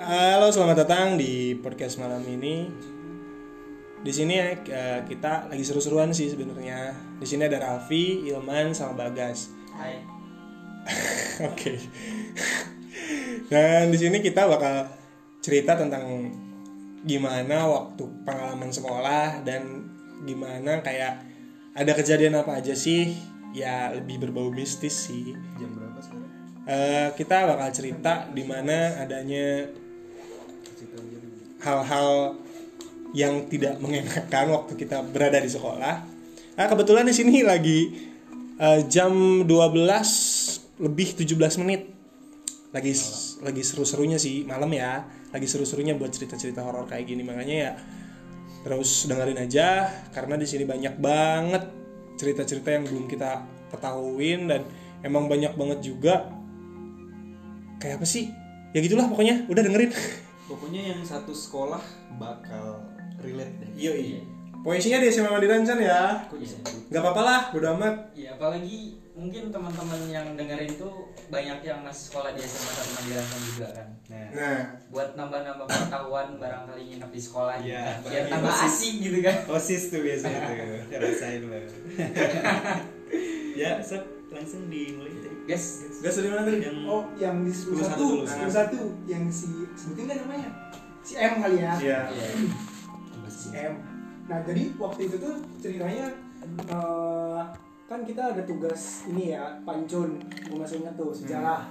Halo, selamat datang di podcast malam ini. Di sini eh, kita lagi seru-seruan sih sebenarnya. Di sini ada Raffi, Ilman, sama Bagas. Hai. Oke. Dan di sini kita bakal cerita tentang gimana waktu pengalaman sekolah dan gimana kayak ada kejadian apa aja sih ya lebih berbau mistis sih. Jam berapa sekarang? Eh, kita bakal cerita di mana adanya. Hal-hal yang tidak mengenakan waktu kita berada di sekolah. Nah, kebetulan di sini lagi eh, jam 12 lebih 17 menit. Lagi lagi seru-serunya sih malam ya. Lagi seru-serunya buat cerita-cerita horor kayak gini makanya ya terus dengerin aja karena di sini banyak banget cerita-cerita yang belum kita ketahuin dan emang banyak banget juga kayak apa sih? Ya gitulah pokoknya. Udah dengerin. Pokoknya yang satu sekolah bakal relate deh. Iya iya. Poesinya di SMA Mandiran Chan ya. Gitu? Gak apa-apa lah, bodo amat. Iya, apalagi mungkin teman-teman yang dengerin tuh banyak yang masih sekolah di SMA satu Mandiri kan juga kan. Nah, Nah, buat nambah-nambah pengetahuan barangkali nginep di sekolah gitu Iya, kan. Biar tambah masih- asik gitu kan. Osis tuh biasanya tuh. Rasain lo. ya, Sep, langsung dimulai tadi. Guys, gak sedih mana tadi? Yang Oh, yang di 11 11 dulu. 11 satu yang si sebutin kan namanya? Si M kali ya. Iya. Si M. Nah, jadi waktu itu tuh ceritanya eh, kan kita ada tugas ini ya, pancun. Gue masih ingat tuh sejarah.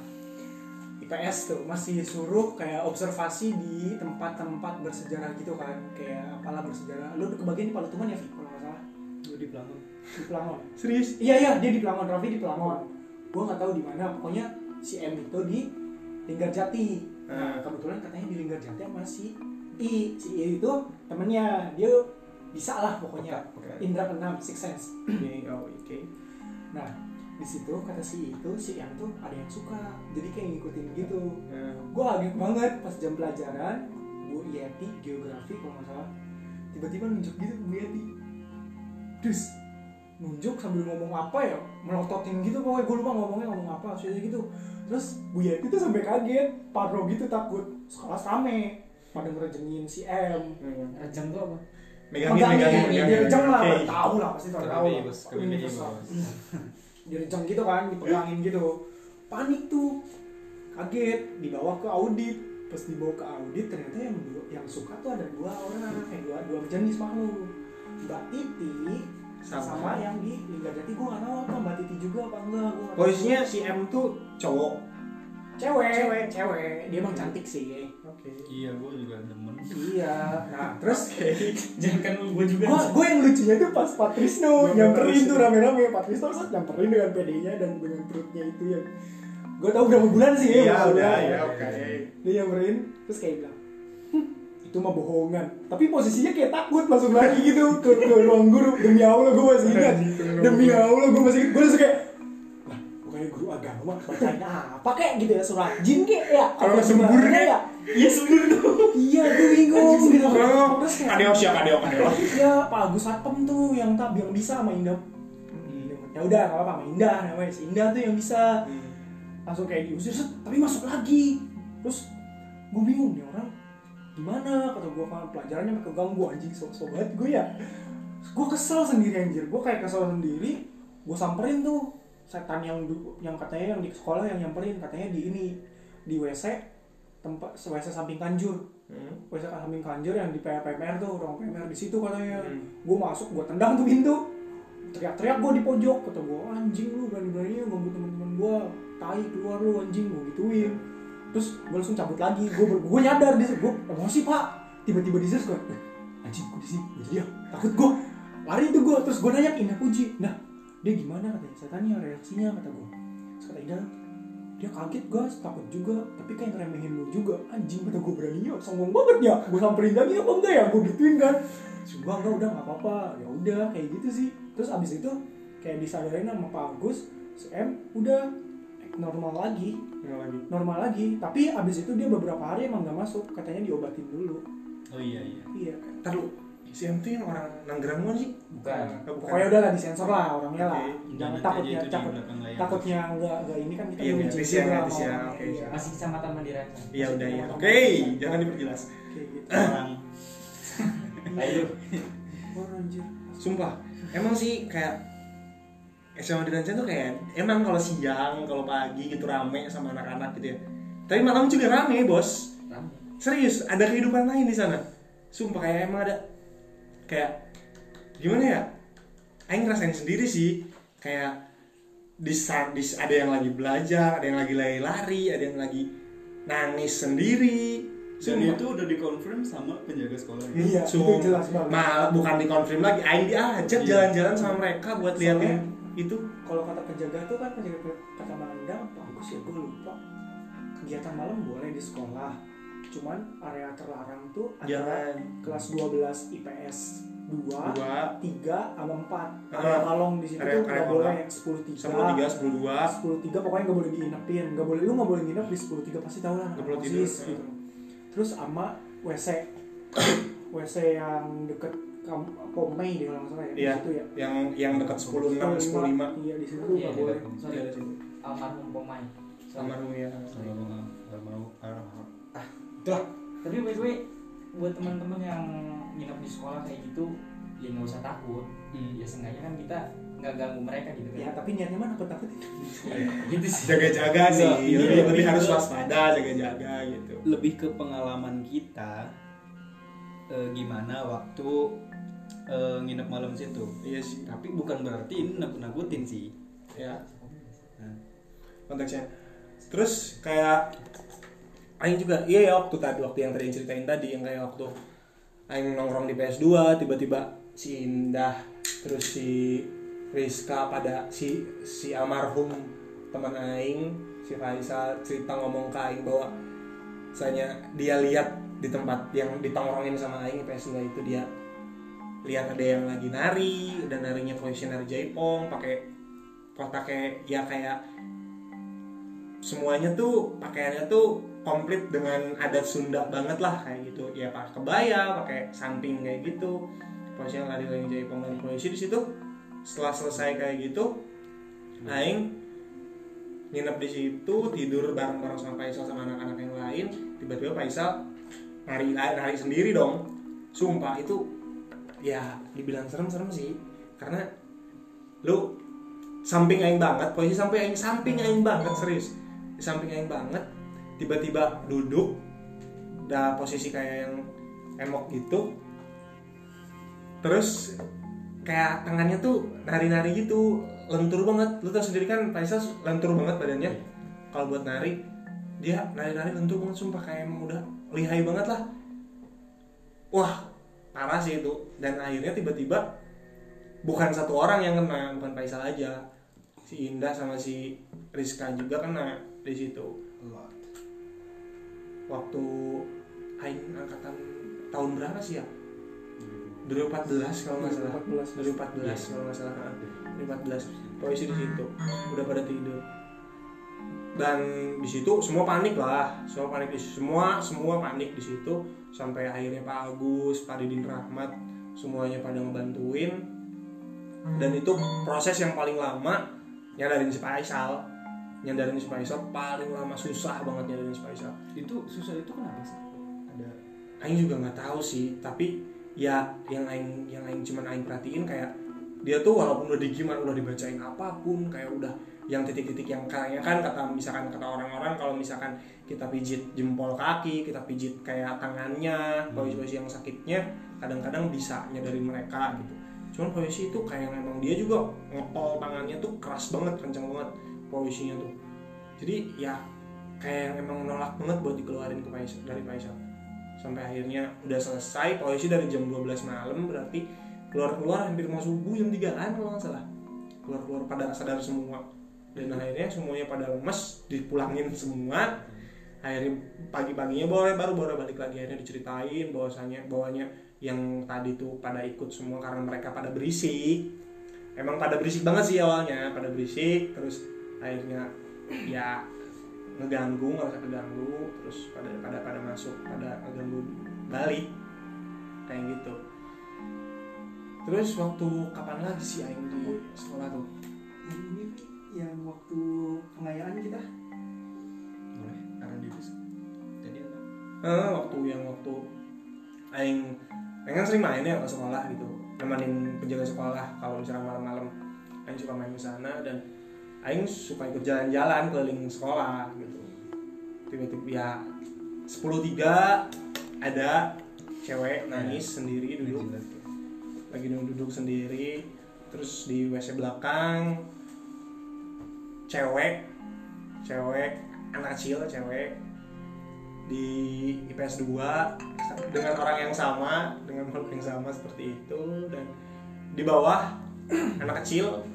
IPS tuh masih suruh kayak observasi di tempat-tempat bersejarah gitu kan kayak apalah bersejarah lu kebagian di Palutuman ya Vi kalau nggak salah Gue di Pelangon. di Pelangon Serius? Iya iya dia di Pelangon, Raffi di Pelangon. Gue nggak tahu di mana, pokoknya si M itu di Linggarjati. Nah Hmm. kebetulan katanya di Linggarjati sama si I, si I itu temennya dia bisa lah pokoknya. Oke. Indra keenam, six sense. Ini, oh oke. Nah di situ kata si itu si M tuh ada yang suka, jadi kayak ngikutin gitu. Nah, Gue kaget banget pas jam pelajaran, Bu Yeti geografi kalau nggak salah, tiba-tiba nunjuk gitu Bu Yeti, terus nunjuk sambil ngomong apa ya, melototin gitu pokoknya gue lupa ngomongnya ngomong apa, sudah gitu. Terus Bu Yeti tuh sampai kaget, parno gitu takut, sekolah rame, pada ngerejengin si M. hmm. Rejeng tuh apa? Megangin, Megangin, megangin, dia megangin. rejeng lah, Oke. tahu lah pasti tahu tahu. Bos. Hmm. Direjeng gitu kan, dipegangin gitu. Panik tuh, kaget, dibawa ke audit. Pas dibawa ke audit ternyata yang yang suka tuh ada dua orang, eh dua dua jenis makhluk. Mbak Titi Sama. sama, yang di Liga Jati gue gak tahu apa Mbak Titi juga apa enggak gue Posisinya si M tuh cowok. cewek cewek cewek dia emang cantik sih Oke. Iya, gue juga demen. iya nah terus Jangan kan gue juga. gue gue yang lucunya tuh pas Patrisno nyamperin tuh rame-rame Patrisno set nyamperin dengan PD-nya dan dengan perutnya itu ya gue tau berapa bulan sih Iya, berapa udah, bulan. ya, oke. dia nyamperin terus kayak bilang "Hm, itu mah bohongan. Tapi posisinya kayak takut masuk lagi gitu ke, ke ruang guru. Demi Allah gue masih ingat. Demi Allah gue masih ingat. Gue langsung kayak lah bukannya guru agama bacanya apa kayak gitu ya surat jin kayak ya. Kalau Ada sembur ya? Iya sembur tuh iya gue bingung. gitu terus kayak kadeos ya, kadeo, kadeo. Iya, Pak Agus Satpam tuh yang tak yang bisa sama Indah. Ya udah, nggak apa-apa sama Indah. Namanya si Indah tuh yang bisa. Langsung kayak diusir, set, tapi masuk lagi. Terus gue bingung nih orang gimana? Kata gue kan pelajarannya sampai keganggu anjing. Sok banget gue ya. Gue kesel sendiri anjir. Gue kayak kesel sendiri. Gue samperin tuh setan yang yang katanya yang di sekolah yang nyamperin katanya di ini di WC tempat WC samping kanjur. Hmm. WC samping kanjur yang di PMR tuh ruang PMR di situ katanya. Hmm. gue masuk gue tendang tuh pintu. Teriak-teriak gue di pojok. Kata gue anjing lu berani-beraninya ganggu teman-teman gue tai keluar lu anjing. Gue gituin terus gue langsung cabut lagi. Gue gue nyadar di gue emosi pak? Tiba-tiba di situ gue "Eh, anjing gue di sini. Gue jadi ya takut gue lari tuh gue terus gue nanya Indah Puji nah dia gimana? Katanya setannya reaksinya kata gue terus kata dia kaget gas takut juga tapi kayak ngeremehin lu juga. Anjing kata gue beraninya sombong banget ya gue samperin lagi apa enggak ya gue gituin kan gue enggak udah nggak apa-apa. Ya udah kayak gitu sih. Terus abis itu kayak disadarin sama Pak Agus si udah normal lagi Yang lagi. normal lagi tapi abis itu dia beberapa hari emang nggak masuk katanya diobatin dulu Oh iya, iya. iya Ntar lu, si tuh yang orang Nanggerang bukan sih Bukan. Oh, bukan. pokoknya udah lah disensor lah orangnya lah Oke. jangan takutnya aja itu di takut takutnya nggak nggak ini kan kita Iya, izin Tis ya, ya, orang. oke, Iya. Masih kecamatan Mandirancang. iya udah ya oke jangan diperjelas kayak gitu orang Ayo. oh anjir sumpah emang sih kayak SMA di Rancang tuh kayak emang kalau siang kalau pagi gitu rame sama anak-anak gitu ya tapi malam juga rame bos Rame. serius ada kehidupan lain di sana sumpah kayak emang ada kayak gimana ya Aing ngerasain sendiri sih kayak di saat di, ada yang lagi belajar ada yang lagi lari-lari ada yang lagi nangis sendiri dan Sumpah. itu udah dikonfirm sama penjaga sekolah Iya, Sumpah. itu jelas banget. Malah bukan dikonfirm lagi Aing diajak Iya. jalan-jalan sama mereka buat liatin Soalnya- itu kalau kata penjaga tuh kan penjaga kata Manda apa aku sih gue lupa. Kegiatan malam boleh di sekolah cuman area terlarang tuh adalah jalan kelas 12 IPS 2 dua 3 sama 4 Ah, area kalong di situ tuh nggak boleh yang 10 3 sepuluh tiga sepuluh dua. 10 3 pokoknya nggak boleh diinapin nggak boleh lu nggak boleh nginep di 10 3 pasti tahu lah Nggak boleh tidur, gitu. Terus sama WC WC yang deket kam- Pomei di kalau nggak salah ya Iya. di situ ya yang yang dekat sepuluh enam sepuluh lima iya di situ Iya, nggak di boleh. Iya, ada situ. Almarhum Pomai. almarhum ya Kalau mau arah Itulah. Tapi by the way, buat teman-teman yang nginep di sekolah kayak gitu, ya nggak usah takut. Ya seenggaknya kan kita nggak ganggu mereka gitu ya kan. tapi niatnya mah takut takut gitu sih. jaga-jaga sih Iya, lebih, iya, lebih iya. harus waspada jaga-jaga gitu lebih ke pengalaman kita eh, gimana waktu eh, nginep malam situ. Iya sih. Tapi bukan berarti nakut-nakutin sih. Ya. Nah, konteksnya. Terus kayak Aing juga iya ya waktu tadi waktu yang tadi ceritain tadi yang kayak waktu Aing nongkrong di PS2 tiba-tiba si Indah terus si Rizka pada si si almarhum teman Aing si Faisal cerita ngomong ke Aing bahwa misalnya dia lihat di tempat yang ditongkrongin sama Aing PS2 itu dia lihat ada yang lagi nari dan narinya nari jaipong pakai pakai ya kayak semuanya tuh pakaiannya tuh komplit dengan adat Sunda banget lah kayak gitu. Ya pakai kebaya pakai samping kayak gitu. Posisinya lari-lari jaipong dan posisi di situ. Setelah selesai kayak gitu Aing nginep di situ tidur bareng-bareng sama Faisal sama anak-anak yang lain. Tiba-tiba Faisal nari nari sendiri dong. Sumpah itu ya dibilang serem-serem sih. Karena lu samping aing banget posisi sampai aing samping aing banget serius. Di samping aing banget tiba-tiba duduk dah posisi kayak yang emok gitu. Terus kayak tangannya tuh nari-nari gitu lentur banget. Lu tau sendiri kan Faisal lentur banget badannya. Kalau buat nari dia nari-nari lentur banget sumpah kayak emang udah lihai banget lah. Wah parah sih itu. Dan akhirnya tiba-tiba bukan satu orang yang kena bukan Faisal aja. Si Indah sama si Rizka juga kena di situ. Waktu Aing angkatan tahun berapa sih ya? 2014 kalau nggak salah. 2014. 2014 kalau nggak salah. Ha. 2014 posisi di situ. Udah pada tidur dan di situ semua panik lah. Semua panik di semua semua panik di situ. Sampai akhirnya Pak Agus Pak Didin Rahmat semuanya pada ngebantuin. Dan itu proses yang paling lama nyadarin si Faisal nyadarin si Faisal paling lama susah banget nyadarin si Faisal itu susah itu kenapa sih? Ada Aing juga nggak tahu sih tapi ya yang Aing yang Aing cuman Aing perhatiin kayak dia tuh walaupun udah digiman udah dibacain apa pun kayak udah yang titik-titik yang kayaknya kan kata misalkan kata orang-orang kalau misalkan kita pijit jempol kaki kita pijit kayak tangannya posisi-posisi yang sakitnya kadang-kadang bisa nyadarin mereka gitu. Cuman posisi itu kayak memang dia juga ngepol tangannya tuh keras banget kenceng banget posisinya tuh. Jadi ya kayak yang emang nolak banget buat dikeluarin ke Faisal, dari Faisal. Sampai akhirnya udah selesai polisi dari jam 12 malam berarti keluar-keluar hampir mau subuh jam 3an kalau nggak salah. Keluar-keluar pada sadar semua. Dan akhirnya semuanya pada lemes dipulangin semua. Akhirnya pagi-paginya baru baru baru balik lagi. Akhirnya diceritain bahwasanya bahwanya yang tadi tuh pada ikut semua karena mereka pada berisik. Emang pada berisik banget sih awalnya pada berisik. Terus akhirnya ya ngeganggu nggak usah keganggu. Terus pada pada pada masuk pada ngeganggu balik. Kayak gitu terus waktu kapan lagi sih aing di sekolah tuh? Ini yang waktu pengayaan kita. Boleh arah diri tadi apa? Eh, waktu yang waktu aing aing kan sering main ya ke sekolah gitu nemenin penjaga sekolah kalau misalnya malam-malam. Aing suka main ke sana dan aing suka ikut jalan-jalan keliling sekolah gitu. Tiba-tiba ya 10.3 ada cewek nangis sendiri duduk ya. Lagi duduk sendiri terus di WC belakang cewek cewek anak kecil cewek di IPS 2 dengan orang yang sama dengan makhluk yang sama seperti itu dan di bawah anak kecil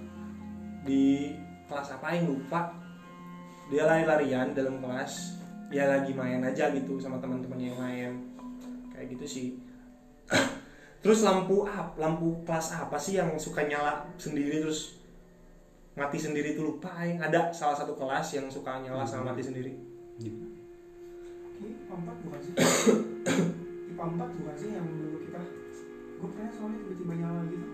di kelas apa yang lupa dia lari-larian dalam kelas ya lagi main aja gitu sama teman-teman yang main kayak gitu sih terus lampu up lampu kelas apa sih yang suka nyala sendiri terus mati sendiri tuh lupa aing ada salah satu kelas yang suka nyala sama mati sendiri. IPA 4 bukan sih? IPA 4 bukan sih yang dulu kita? Gue pernah soalnya tiba-tiba nyala gitu.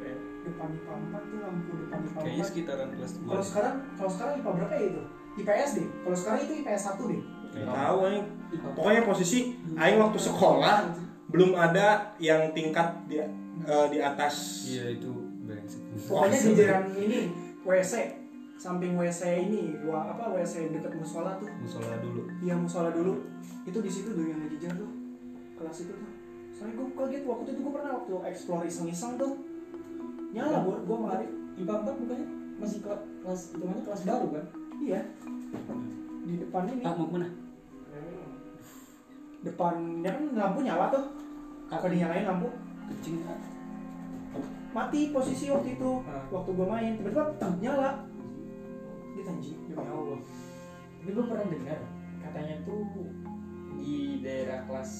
Kayak, depan IPA 4 tuh lampu depan IPA 4 kayaknya sekitaran kelas kalau 2 sekarang kalau sekarang IPA berapa ya itu IPS deh. Kalau sekarang itu IPS 1 deh. Tahu aing pokoknya posisi aing waktu sekolah belum ada yang tingkat di eh, di atas. Iya itu brengsek pokoknya di jalan ini WC samping WC ini ruang apa WC dekat musola tuh. Musola dulu. Iya musola dulu. Itu di situ tuh yang dijar tuh kelas itu tuh. Soalnya gue kaget waktu itu gue pernah waktu explore iseng-iseng tuh. Nyala gue gue melari IPA 4 bukannya? Masih kelas kelas hitungannya kelas baru kan? Iya. Di depan ini. Ah mau ke mana? Depannya kan lampu nyala tuh kalau dinyalain lampu? Kencing mati posisi waktu itu Ah. waktu gue main tiba-tiba teng, nyala. Dia anjing ya Allah. Ini gue pernah dengar katanya tuh di daerah kelas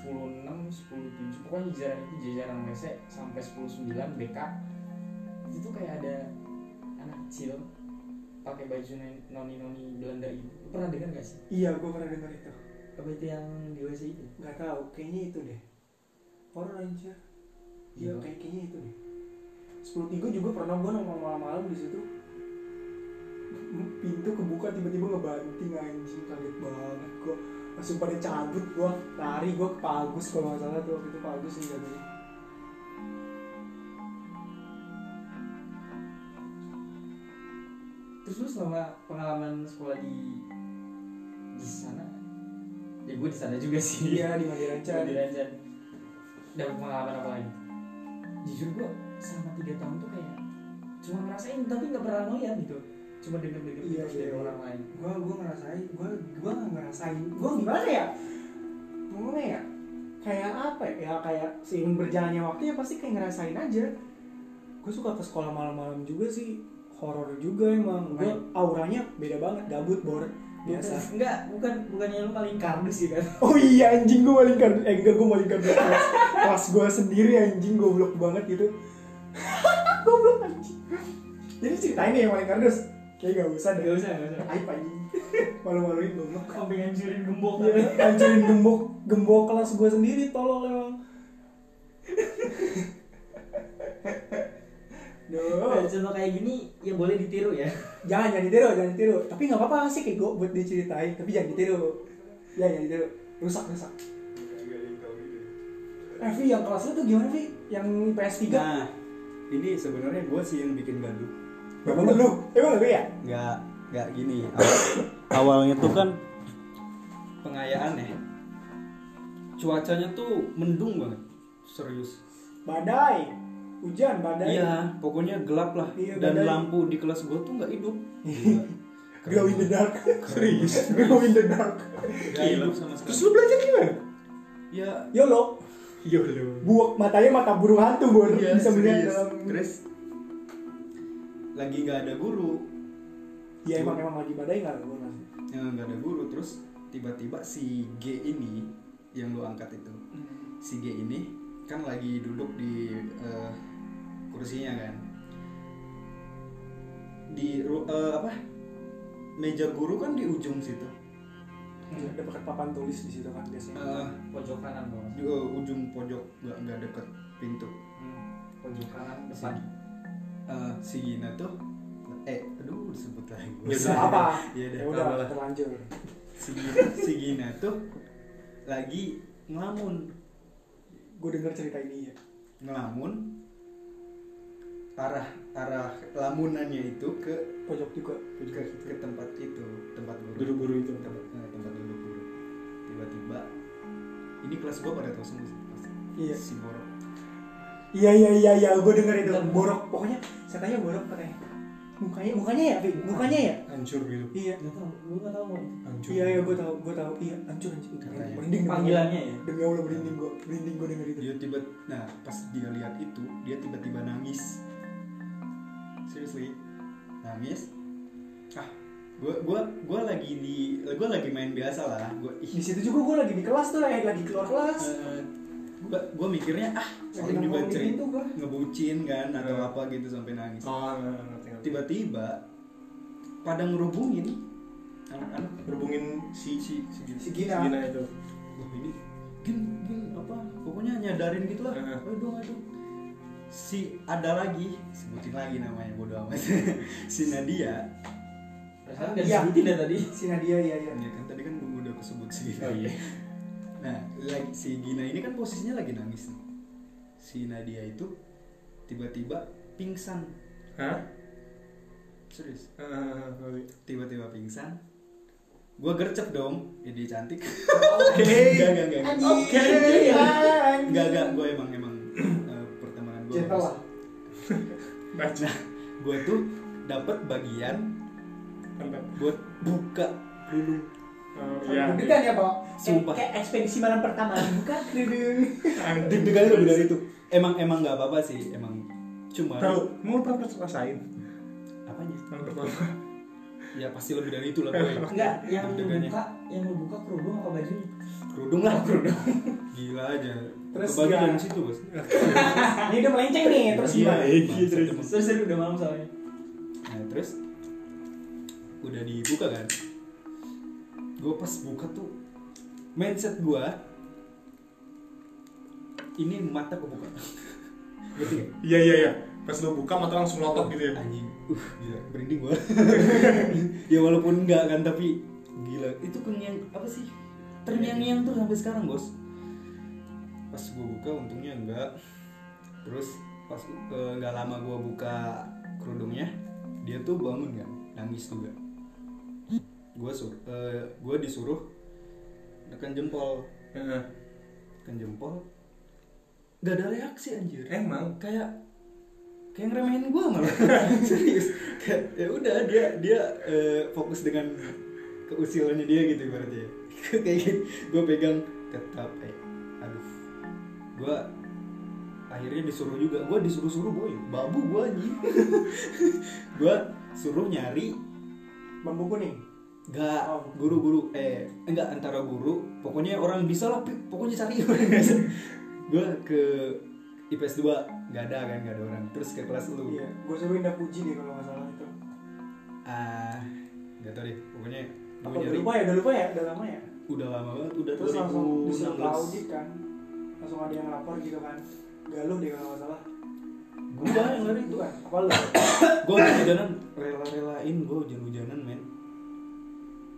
10 6 10 7 pokoknya jajaran itu jajaran WC sampai 10 9 BK itu tuh kayak ada anak kecil pakai baju noni noni Belanda itu pernah dengar gak sih? Iya gue pernah dengar itu. Apa itu yang di WC itu. Nggak tahu kayaknya itu deh horor anjir. Iya Iya. kayak kayaknya itu deh. Sepuluh tiga juga pernah gue nongkrong malam-malam di situ. Pintu kebuka tiba-tiba ngebanting anjing kaget banget gue langsung pada cabut gue lari gue ke Pak Agus kalau nggak salah tuh waktu itu Pak Agus yang jagain terus lu selama pengalaman sekolah di di sana? Ya gue di sana juga sih. Iya di Mandiranca di dapat pengalaman apa lagi? Jujur gue selama tiga tahun tuh kayak cuma ngerasain tapi nggak pernah ngeliat gitu. Cuma denger denger Iya, gitu dari iya. orang lain. Gue gue ngerasain gue gue nggak ngerasain. Gue gimana ya? Ngomongnya ya? Kayak apa ya? Ya, kayak seiring berjalannya waktu ya pasti kayak ngerasain aja. Gue suka ke sekolah malam-malam juga sih. Horor juga emang. Gue auranya beda banget. Gabut bor biasa. Bukan- enggak bukan bukannya lu paling kardus sih kan oh iya anjing gue maling kardus. Eh enggak gue maling kardus. Kelas kelas gue sendiri anjing goblok banget gitu. Goblok anjing. Jadi ceritain nih yang maling kardus. Kayak gak usah deh. Gak usah gak usah. Aib anjing. Malu-maluin goblok. Sampai ngancurin gembok Iya, hancurin gembok gembok kelas gue sendiri tolol emang. Nah, Duh, contoh kayak gini ya boleh ditiru ya jangan jangan ditiru, jangan ditiru. Tapi nggak apa-apa sih kayak gue buat diceritain, tapi jangan ditiru. Ya jangan ditiru. Rusak rusak. Eh Vi, yang kelas lu tuh gimana Vi? Yang IPS 3 nah ini sebenarnya gue sih yang bikin gaduh Bapak lu, emang lu ya? nggak nggak gini Awal- awalnya tuh kan pengayaan ya cuacanya tuh mendung banget serius Badai, hujan, badai. iya pokoknya gelap lah. Iya, dan badai. lampu di kelas gue tuh nggak hidup. Glow in the dark. Serius? Glow in the dark. hidup sama terus sekali lu belajar gimana? Ya. Yolo, Yolo buak matanya mata burung hantu, Bor. iya, Bisa melihat dalam terus lagi nggak ada guru. Iya emang emang lagi badai nggak gue nggak yang nggak ada guru. Terus tiba-tiba si G ini yang lu angkat itu si G ini kan lagi duduk di eh, kursinya kan di eh, apa meja guru kan di ujung situ Ada dekat papan tulis di situ kan biasanya. Eh, pojok kanan bang di eh, ujung pojok nggak nggak deket pintu Hmm. pojok kanan depan Eh, si Gina tuh eh aduh disebut lagi Ya Bisa apa? Iya deh, Ya udah, terlanjur. si Gina, si Gina tuh lagi ngelamun Gue denger cerita ini ya. ngelamun arah arah lamunannya itu ke Pojok juga. ke, ke tempat itu tempat guru Duduk guru itu. tempat, eh, tempat duduk guru tiba-tiba ini kelas gua pada tahu semua pasti. Iya. si borok Iya iya iya iya, gue denger itu. Borok, pokoknya saya tanya borok katanya. Mukanya mukanya ya, Fi? mukanya ya. hancur gitu Iya. nggak tahu gue nggak tahu mau hancur Iya iya gue tahu gue tahu iya hancur hancur Katanya. merinding panggilannya ya demi Allah merinding gue merinding gue denger itu dia tiba nah pas dia lihat itu dia tiba-tiba nangis seriously? Nangis? Ah gua gua gua lagi di gua lagi main biasa lah. Gua ih. Di situ juga gue lagi di kelas tuh lagi lagi keluar kelas. Eh, gua gua mikirnya ah paling gue ngebucin kan atau Eh. apa gitu sampai nangis. Oh ngerti ngerti. Tiba-tiba pada ngerubungin anak-anak. Berhubungin si si si, si Gina. Gina itu. Wah ini gin gin apa pokoknya nyadarin gitu lah. Heeh. ayo dong ayo dong si ada lagi. Sebutin lagi namanya bodo amat. Si Nadia. Perasaan nggak Iya. disebutin dah tadi? Si Nadia iya iya. Ya kan tadi kan udah kesebut si Gina. Oh iya. Nah lagi si Gina ini kan posisinya lagi nangis. Nih si Nadia itu tiba-tiba pingsan. Hah? Serius? Ah, ngerti. tiba-tiba pingsan. Gua gercep dong. Ya dia cantik. Oke. Oke. enggak enggak. Gue emang emang eh, gue gentle lah baca. Gue tuh dapat bagian buat buka kerudung. Oh, iya. iya deg-degan ya pak? Sumpah. kayak ekspedisi malam pertama buka kerudung. Deg-degan lebih dari itu emang emang nggak apa-apa sih emang. Cuma tahu mau pernah rasain? Apanya? Pertama ya pasti lebih dari itu lah boy. Enggak yang lu buka yang lu buka kerudung apa bajunya kerudung lah kerudung. Gila aja. Terus nggak- dari situ bos. Ini udah melenceng nih terus Iya, gimana? iya, Iya, terus. terus. udah malam soalnya. Nah terus? Udah dibuka kan? Gue pas buka tuh mindset gue ini mata kebuka. Ngerti gak? iya iya iya. Pas lo buka mata langsung lotok gitu ya? Anjing uh gila merinding gua. Ya walaupun enggak kan tapi gila. Itu yang apa sih? Terngiang-ngiang tuh sampai sekarang bos. Pas gua buka untungnya enggak terus pas eh, nggak lama gua buka kerudungnya dia tuh bangun kan nangis juga. Gua sur eh, gua disuruh nekan jempol. Heeh. nekan jempol. Nggak ada reaksi anjir. Emang. Kayak kayak ngeremehin gue malah. Serius. Kayak ya udah dia dia eh, fokus dengan keusilannya dia gitu ibaratnya. Kayak gitu. Gue pegang tetap eh aduh. Gue akhirnya disuruh juga. Gue disuruh suruh boy. Babu gue anjing. Gue suruh nyari bambu kuning? Enggak, Oh. guru-guru eh enggak antara guru, pokoknya orang bisa lah, pokoknya cari. gue ke IPS 2 nggak ada kan, nggak ada orang. Terus ke kelas lu. iya gue suruh Indah Puji deh kalau nggak salah itu Ah, nggak tahu deh. Pokoknya gue apa udah nyari lupa ya udah lupa ya udah lama ya udah lama banget, udah terus langsung disuruh 2016. audit kan langsung ada yang lapor gitu kan galuh deh kalau nggak salah Gue yang lari itu kan apa lu Gue hujan-hujanan, rela-relain gue hujan-hujanan men.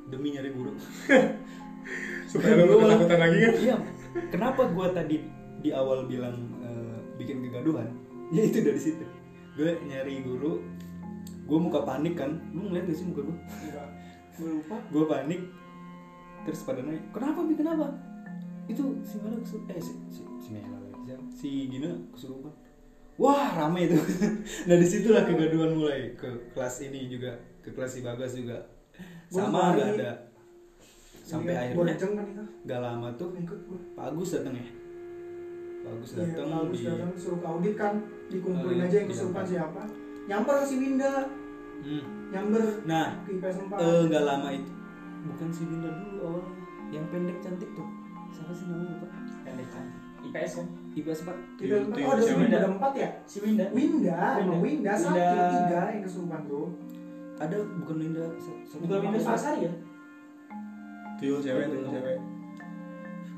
Demi nyari guru. supaya lo Gua- ketakutan lagi kan Iya. Kenapa gue tadi di awal bilang eh, bikin kegaduhan? Ya itu dari situ. Gue nyari guru, gue muka panik kan. Lu ngeliat gak sih muka gue? gue lupa Gue panik. Terus pada nanya, kenapa bi kenapa? Itu si Mela kesurupan. Eh si si, si Mela? Si Gina kesurupan. Wah rame itu. nah di situlah kegaduhan mulai ke kelas ini juga, ke kelas si Bagas juga. Sama nih- ada. Sampai Iya, akhirnya kan gak lama tuh Pak Agus datang ya Pak Agus Iya, datang bagus di datang suruh ke audit kan dikumpulin Eh, aja yang iya, kesurupan siapa. Nyamper si Winda. Hmm. nyamber nah ke IPS 4 eh, nggak lama itu bukan si Winda dulu awalnya yang pendek cantik tuh. Siapa sih namanya pak? Pendek kan? IPS kan IPS 4 IPS 4 Tuyul, oh ada si. Winda ada empat ya? Si Winda. Winda emang Winda. Satu Winda. tiga yang kesurupan tuh ada bukan Winda bukan Winda nama. Suasari ya? Tuyul cewek tuyul. cewek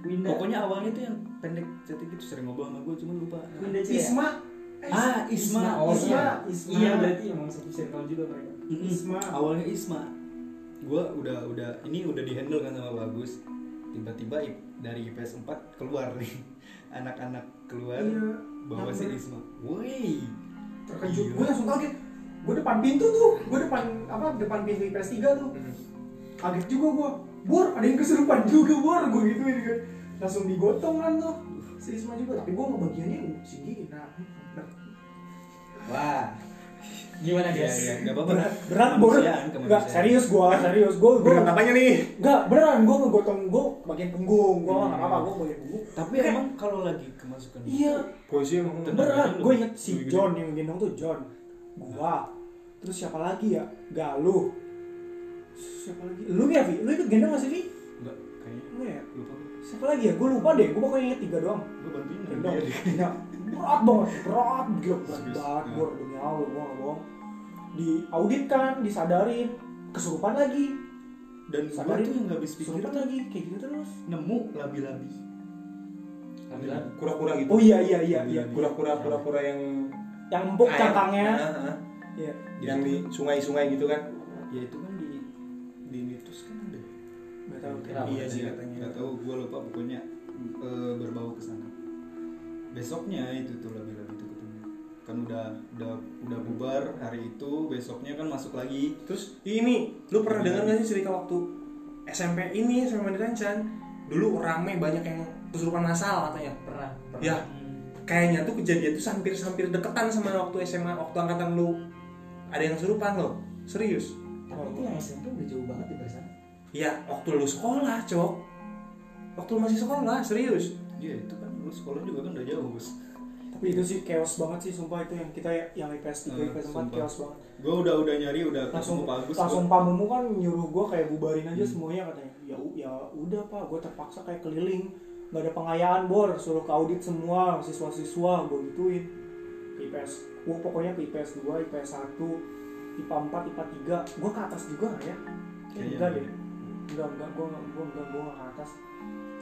Winda. Pokoknya awalnya tuh yang pendek cantik itu sering ngobrol sama gue cuman lupa. Winda Cia Isma. Ah, Isma. Oh, Isma, iya. Isma. Iya, berarti emang satu circle juga mereka. Isma. awalnya Isma. Gue udah udah ini udah dihandle kan sama bagus tiba-tiba dari IPS 4 keluar nih. Anak-anak keluar Iya. bawa si. Isma. Woi. Terkejut gue langsung kaget. Gue depan pintu tuh. Gue depan apa depan pintu IPS 3 tuh. Kaget juga gue bor ada yang kesurupan juga bor. Gue gituin kan langsung digotong kan tuh. Si Isma juga. Tapi gue ngebagiannya segini nah Wah. Gimana ya guys? ya nggak apa-apa. Berat berat bor kemanusiaan. serius gue serius. Gue gue Berat apanya nih? enggak beneran. Gue ngegotong gue bagian punggung. Gue nggak apa gue bagian punggung. Tapi Kayak- emang kalau lagi kemasukan iya. Posisi emang dulu. gue inget si. John yang gendong tuh John. Gua. Terus siapa lagi ya? Galuh. Siapa lagi? Lu ya Vi lu ikut gendong gak sih Vi enggak kayaknya lu ya? lupa gue siapa lagi ya? Gue lupa deh. Gue pokoknya inget tiga doang. Gue bantuin deh. ya berat banget berat. Gila berat banget. Ya. bor demi Allah gue gak bohong. Di audit kan disadarin. Kesurupan lagi. Dan gue tuh yang nggak habis pikir lagi. Kayak gitu terus. Nemu labi-labi. Kura-kura gitu. oh iya iya iya iya. Kura-kura kura-kura yang yang empuk cangkangnya. Iya. Yang di sungai-sungai gitu kan. ya itu kan di di mitos kan. nggak tahu Kenapa? Iya sih katanya. nggak tahu gue lupa pokoknya eh, berbau ke sana besoknya itu tuh labi-labi itu ketemu kan udah udah udah bubar hari itu besoknya kan masuk lagi Terus ini, lu pernah dengar gak sih cerita waktu SMP ini SMP Mandiran Chan dulu rame banyak yang kesurupan masal katanya. Pernah. pernah. Ya, kayaknya tuh kejadian tuh hampir-hampir deketan sama waktu SMA, waktu angkatan lu ada yang kesurupan loh. Serius. Tapi itu yang SMP udah jauh banget di sana. Ya, waktu lu sekolah, Cok. Waktu lu masih sekolah, serius. iya itu kan lu sekolah juga kan udah jauh bos. Tapi itu sih chaos banget sih sumpah itu yang kita yang IPS 3 Eh, IPS 4 sumpah. chaos banget. Gue udah udah nyari udah langsung bagus langsung gua- pamumu kan nyuruh gue kayak bubarin aja Hmm. semuanya katanya. Ya ya udah pak. Gue terpaksa kayak keliling. Nggak ada pengayaan bor. Suruh ke audit semua siswa-siswa gue gituin. IPS gue pokoknya ke IPS 2 IPS 1 IPA 4 IPA 3 gue ke atas juga nggak ya? Kayaknya enggak iya. deh enggak enggak gue enggak gue enggak gue ke atas.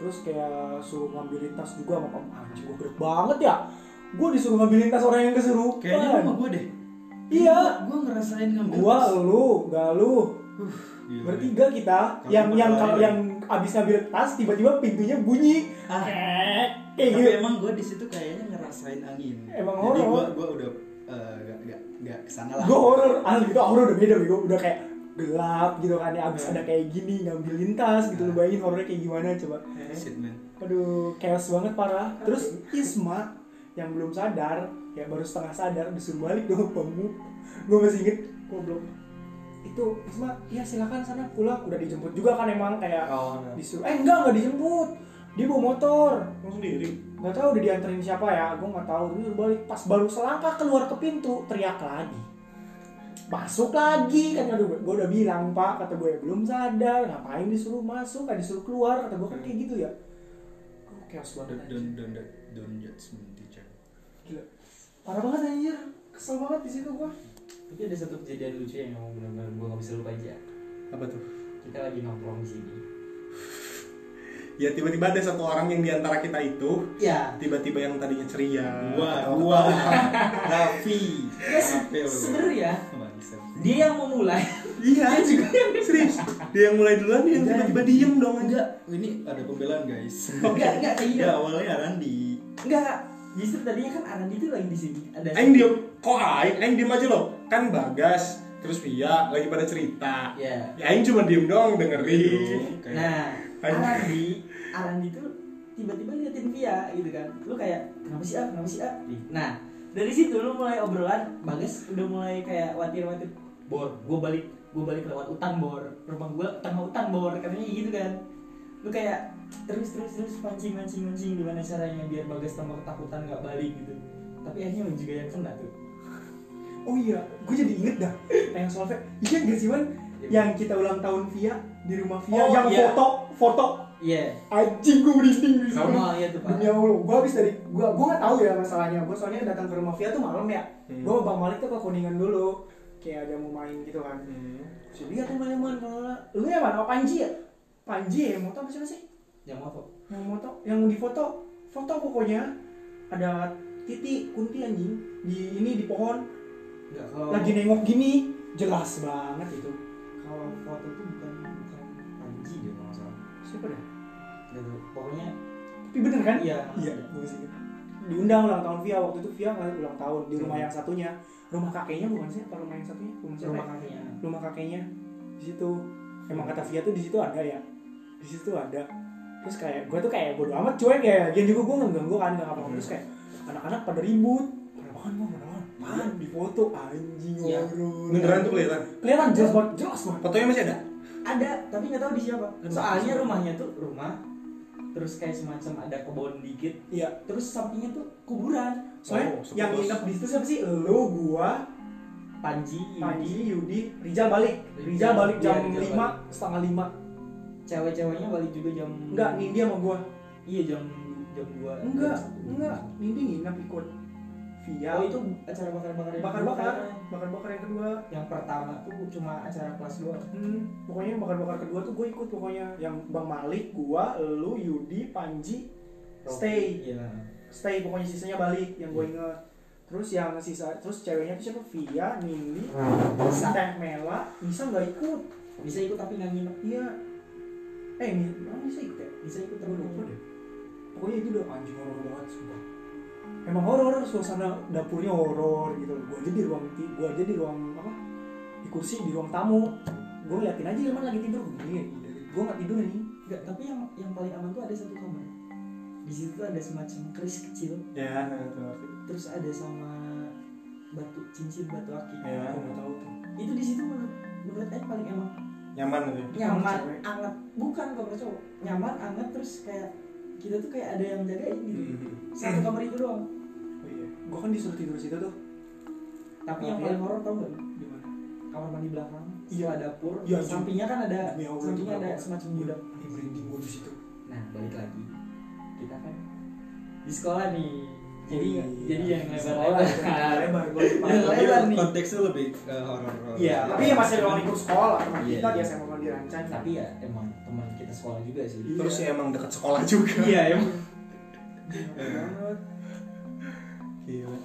Terus kayak suruh ngambilin tas juga sama pam anjing gue gede banget ya. Gue disuruh ngambilin tas orang yang kesurupan. Kayaknya sama gue deh. Iya. Gue ngerasain ngambil gua tas. lu gak lu. Gila. bertiga kita Kalau yang yang kalau yang abis ngambil tas tiba-tiba pintunya bunyi. Ah. kayak tapi gitu. emang gue di situ kayaknya ngerasain angin. Emang jadi gue gue udah eh, gak gak gak ke sana lah. Gue horor asli itu horor udah beda bego. Udah kayak gelap gitu kan ya abis ada kayak gini ngambilin tas gitu lu bayangin horornya kayak gimana coba. Shit man. Aduh chaos banget parah. Terus Isma yang belum sadar ya baru setengah sadar disuruh balik dong kamu gue masih inget goblok. Itu Isma ya silakan sana pulang. Udah dijemput juga kan emang kayak Oh, nah. disuruh eh enggak enggak dijemput. Dia bawa motor. Lu sendiri. nggak tahu udah dianterin siapa ya gue nggak tahu. Dia balik. Pas baru selangkah keluar ke pintu teriak lagi masuk lagi kan aduh gue udah bilang pak. Kata gue belum sadar. Ngapain disuruh masuk? Kan disuruh keluar. Kata gue kan kayak gitu ya. Oh, chaos banget don't don't don't, don't judge me teacher gila. Parah banget anjir. Kesel banget di situ gue Tapi ada satu kejadian lucu yang emang benar-benar gue gak bisa lupa aja. Apa tuh? Kita lagi nongkrong di sini. Ya tiba-tiba ada satu orang yang di antara kita itu Ya. tiba-tiba yang tadinya ceria. gua gua. Raffi. Ya, se- Dia yang mau mulai. Iya, serius. Dia yang mulai duluan dia yang tiba-tiba diem dong aja. enggak ini ada pembelaan guys Enggak, enggak kayak enggak awalnya Randi Enggak. Justru tadinya kan Arandi itu lagi di sini. Ada Aing diem, kok aing? Aing diem aja loh. Kan Bagas, terus Via lagi pada cerita. Ya. Ya Aing cuma diem doang dengerin. Kayak- Nah. Arandi, Arandi tuh tiba-tiba liatin Via gitu kan. Lu kayak kenapa sih ah, kenapa sih ah? Nah, dari situ lu mulai obrolan, Bagas udah mulai kayak watir-watir. Bor, gua balik, gua balik lewat hutan bor. Rumah gua tengah hutan bor, katanya gitu kan. Lu kayak terus terus terus pancing mancing mancing gimana caranya biar Bagas tambah ketakutan nggak balik gitu. Tapi akhirnya lu juga yang kena tuh. oh iya gue jadi inget dah yang soal iya gak sih man yang kita ulang tahun Via di rumah Via Oh, yang iya. foto foto Iya. anjing gue merinding di situ. Sama ya tuh Pak. Demi Allah, gue habis dari gue gue nggak tahu ya masalahnya. Gue soalnya datang ke rumah Via tuh malam ya. Hmm. Gue bang Malik tuh ke kuningan dulu, kayak ada mau main gitu kan. Hmm. Saya lihat tuh main main Lu yang mana? Oh, Panji ya? Panji ya, moto apa siapa sih? Yang foto. Yang moto, yang di foto, foto pokoknya ada Titi Kunti anjing di ini di pohon Enggak kalau lagi nengok gini jelas banget itu kalau foto tuh bukan bukan Panji deh kalau salah. siapa dah tahu. Pokoknya tapi bener kan iya. iya gue ingat. diundang ulang tahun Via waktu itu Via ulang tahun di rumah Hmm. yang satunya rumah kakeknya bukan sih? Apa rumah yang satunya rumah siapa Rumah ya? kakeknya. rumah kakeknya. Di situ. Emang kata Via tuh di situ ada ya? Di situ ada. Terus kayak gue tuh kayak bodo amat cuek ya. Gian juga gue nggak ganggu kan nggak apa terus kayak anak-anak pada ribut. Pada makan mau pada makan di foto anjing horor beneran tuh kelihatan? Kelihatan jelas banget jelas banget. Fotonya masih ada? Ada, tapi nggak tahu di siapa. Soalnya rumahnya tuh rumah terus kayak semacam ada kebun dikit. Iya. Terus sampingnya tuh kuburan soalnya Oh, yang nginep di situ siapa sih? Lu gua Panji, Panji Yudi, Yudi. Rijal balik. Rijal balik. iya, jam Rijal lima balik. setengah lima. Cewek-ceweknya balik juga jam enggak Nindi sama gua. Iya jam jam dua. Enggak enggak. Nindi nginep ikut Via. Oh itu acara bakar-bakar yang bakar-bakar. kedua. bakar-bakar yang kedua. Yang pertama tuh cuma acara kelas doang. Hmm, pokoknya bakar-bakar kedua tuh gue ikut pokoknya. Yang Bang Malik, gua, lu, Yudi, Panji, stay, iya stay pokoknya sisanya balik yang gue inget. Terus yang sisa, terus ceweknya tuh siapa? Via, Nindi, Bisa. Teh Mela, bisa nggak ikut? bisa ikut tapi nggak nginep Iya. Eh, ini emang bisa ikut ya? bisa ikut Gue tapi nggak lupa nginep. deh. Pokoknya itu udah anjing horor banget sumpah. Emang horor, suasana dapurnya horor gitu. Gue aja di ruang, gua aja di ruang apa? Di kursi di ruang tamu. Gue liatin aja Ilman lagi tidur begini. Gue nggak tidur nih. Enggak, tapi yang yang paling aman tuh ada satu kamar di situ tuh ada semacam keris kecil ya ngerti ngerti terus ada sama batu cincin batu akik ya nggak tahu tuh. itu di situ menurut menurut Aing paling emang nyaman gitu ya? nyaman anget bukan kamar cowok nyaman anget terus kayak kita tuh kayak ada yang jagain gitu Hmm. satu kamar itu doang Oh iya. Gue kan disuruh tidur situ tuh. tapi yang paling horor tau gak Di mana? kamar mandi belakang Iya. dapur Iya, sampingnya kan ada sampingnya ada semacam gudang Ini merinding gue di situ. nah balik lagi kita kan di sekolah nih jadi iya. jadi yang lebar-lebar lebar lebar nih. konteksnya lebih ke horor. Iya. Tapi ya masih orang ikut sekolah. Teman Iya, kita iya. dia SMA mau dirancang. tapi ya emang teman kita sekolah juga sih Iya. terus ya emang dekat sekolah juga iya emang banget. Gila.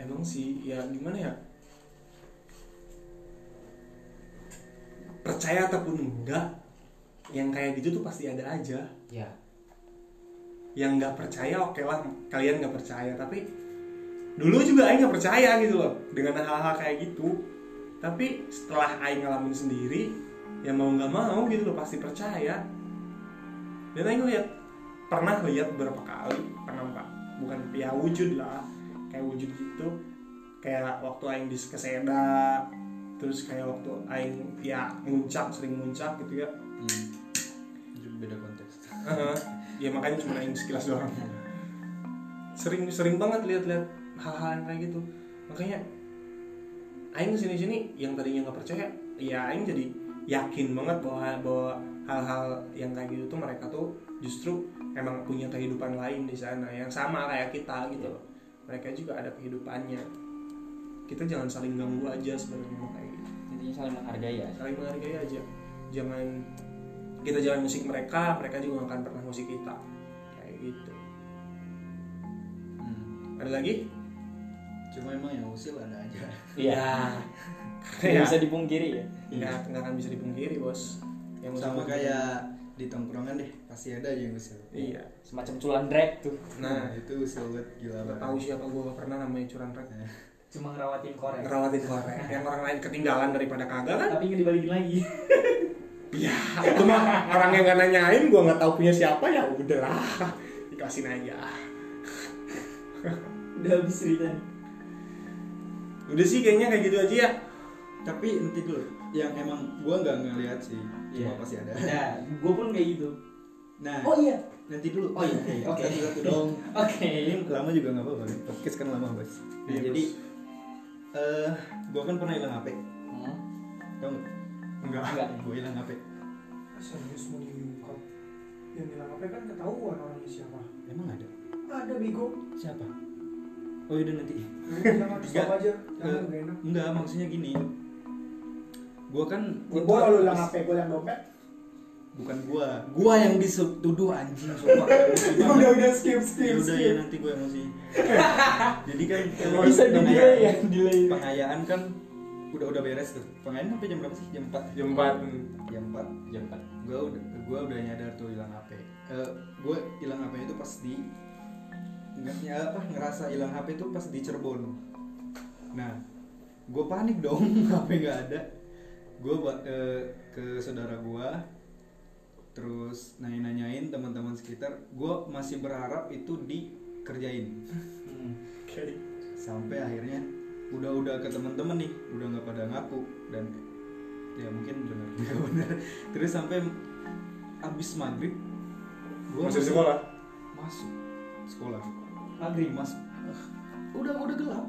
Emang sih ya gimana ya? Percaya ataupun enggak, yang kayak gitu tuh pasti ada aja. ya Yang nggak percaya oke lah kalian nggak percaya, tapi dulu juga Aing nggak percaya gitu loh dengan hal-hal kayak gitu. Tapi setelah Aing ngalamin sendiri, ya mau nggak mau gitu loh pasti percaya. Dan Aing lihat pernah lihat beberapa kali, pernah pak, bukan ya wujud lah, kayak wujud gitu, kayak waktu Aing di keseda, terus kayak waktu Aing ya muncak sering muncak gitu ya, Hmm. Beda konteks. Ya makanya cuma Aing sekilas doang. Sering sering banget lihat-lihat hal-hal yang kayak gitu, makanya Aing sini sini yang tadinya nggak percaya, ya Aing jadi yakin banget bahwa bahwa hal-hal yang kayak gitu tuh mereka tuh justru emang punya kehidupan lain di sana yang sama kayak kita gitu loh. Mereka juga ada kehidupannya. Kita jangan saling ganggu aja sebenarnya kayak gitu. intinya saling menghargai ya Saling menghargai aja. Jangan kita jangan musik mereka, mereka juga nggak akan pernah musik kita. Kayak gitu. Hmm. Ada lagi? Cuma emang yang usil ada aja. iya Karena ya, nggak bisa dipungkiri ya nggak nggak akan bisa dipungkiri bos. Yang Sama kayak di tongkrongan deh, pasti ada aja yang usil. Iya. semacam culan drag tuh Nah, itu usil banget gila banget. tahu siapa gue gak pernah namanya curan rek. cuma ngerawatin korek Ngerawatin korek. Yang orang lain ketinggalan daripada kagak kan? tapi nggak dibalikin lagi Ya, itu mah orang yang gak nanyain, gue nggak tahu punya siapa ya udahlah, dikasihin aja. udah habis cerita nih Udah sih kayaknya kayak gitu aja ya. Tapi nanti dulu, yang emang gua nggak ngeliat sih, cuma Iya. pasti ada. nah gue pun kayak gitu Nah, oh iya nanti dulu. Oh iya, oke. Satu satu dong. oke Ini lama juga nggak apa-apa. Podcast kan lama bos. Nah, Iya, jadi, eh, gua kan pernah hilang HP. Hmm, Tahu? Enggak. enggak Gua hilang HP. Serius mau diungkap. Yang bilang apa kan ketahuan orangnya siapa. Emang ada? Ada bego. Siapa? Oh iya nanti. Jangan stop aja. Jangan Eh, enak. Enggak, maksudnya gini. Gua kan Gue bawa lu hilang HP, gue hilang dompet. bukan gua gua yang dituduh anjing sumpah Ya udah udah skip skip ya udah skip. ya nanti gua emosi jadi kan Bisa di delay pengayaan- ya, delay. pengayaan kan udah udah beres tuh. Pengayaan sampai jam berapa sih? Jam 4 Jam 4. jam 4 Jam 4. gue udah gue udah nyadar tuh hilang HP Eh gue hilang HP itu pas di nggak ya apa ngerasa hilang HP itu pas di Cirebon. Nah gue panik dong HP nggak ada. Gue ke saudara gue terus nanya-nanyain teman-teman sekitar. Gue masih berharap itu dikerjain. Oke. sampai akhirnya udah udah ke teman-teman nih udah nggak pada ngaku dan ya mungkin benar juga benar terus sampai abis maghrib gua Masuk sekolah. masuk sekolah Maghrib. masuk udah udah gelap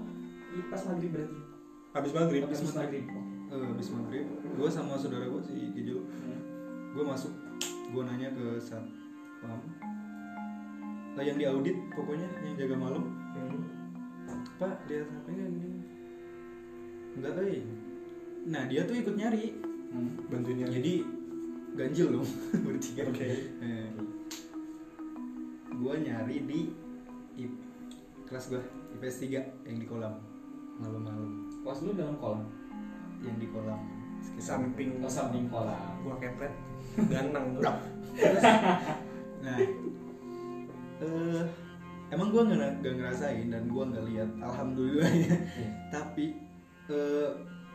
Pas maghrib berarti. Habis maghrib. Habis Habis maghrib. maghrib. Eh, abis maghrib gue sama saudara gue si Kijo Hmm. gue masuk gue nanya ke satpam lah yang diaudit pokoknya yang jaga malam Hmm. pak lihat nya ini enggak eh nah dia tuh ikut nyari Hmm. Bantuin nyari. jadi ganjil dong bertiga Oke. Eh, gua nyari di I- kelas gua IPS 3 yang di kolam malam-malam Kelas lu dalam kolam. yang di kolam sekitar Samping. Oh, samping kolam. Gua kepret. Ganang. nah eh emang gua nggak ngerasain dan gua nggak lihat alhamdulillah ya Iya. tapi eh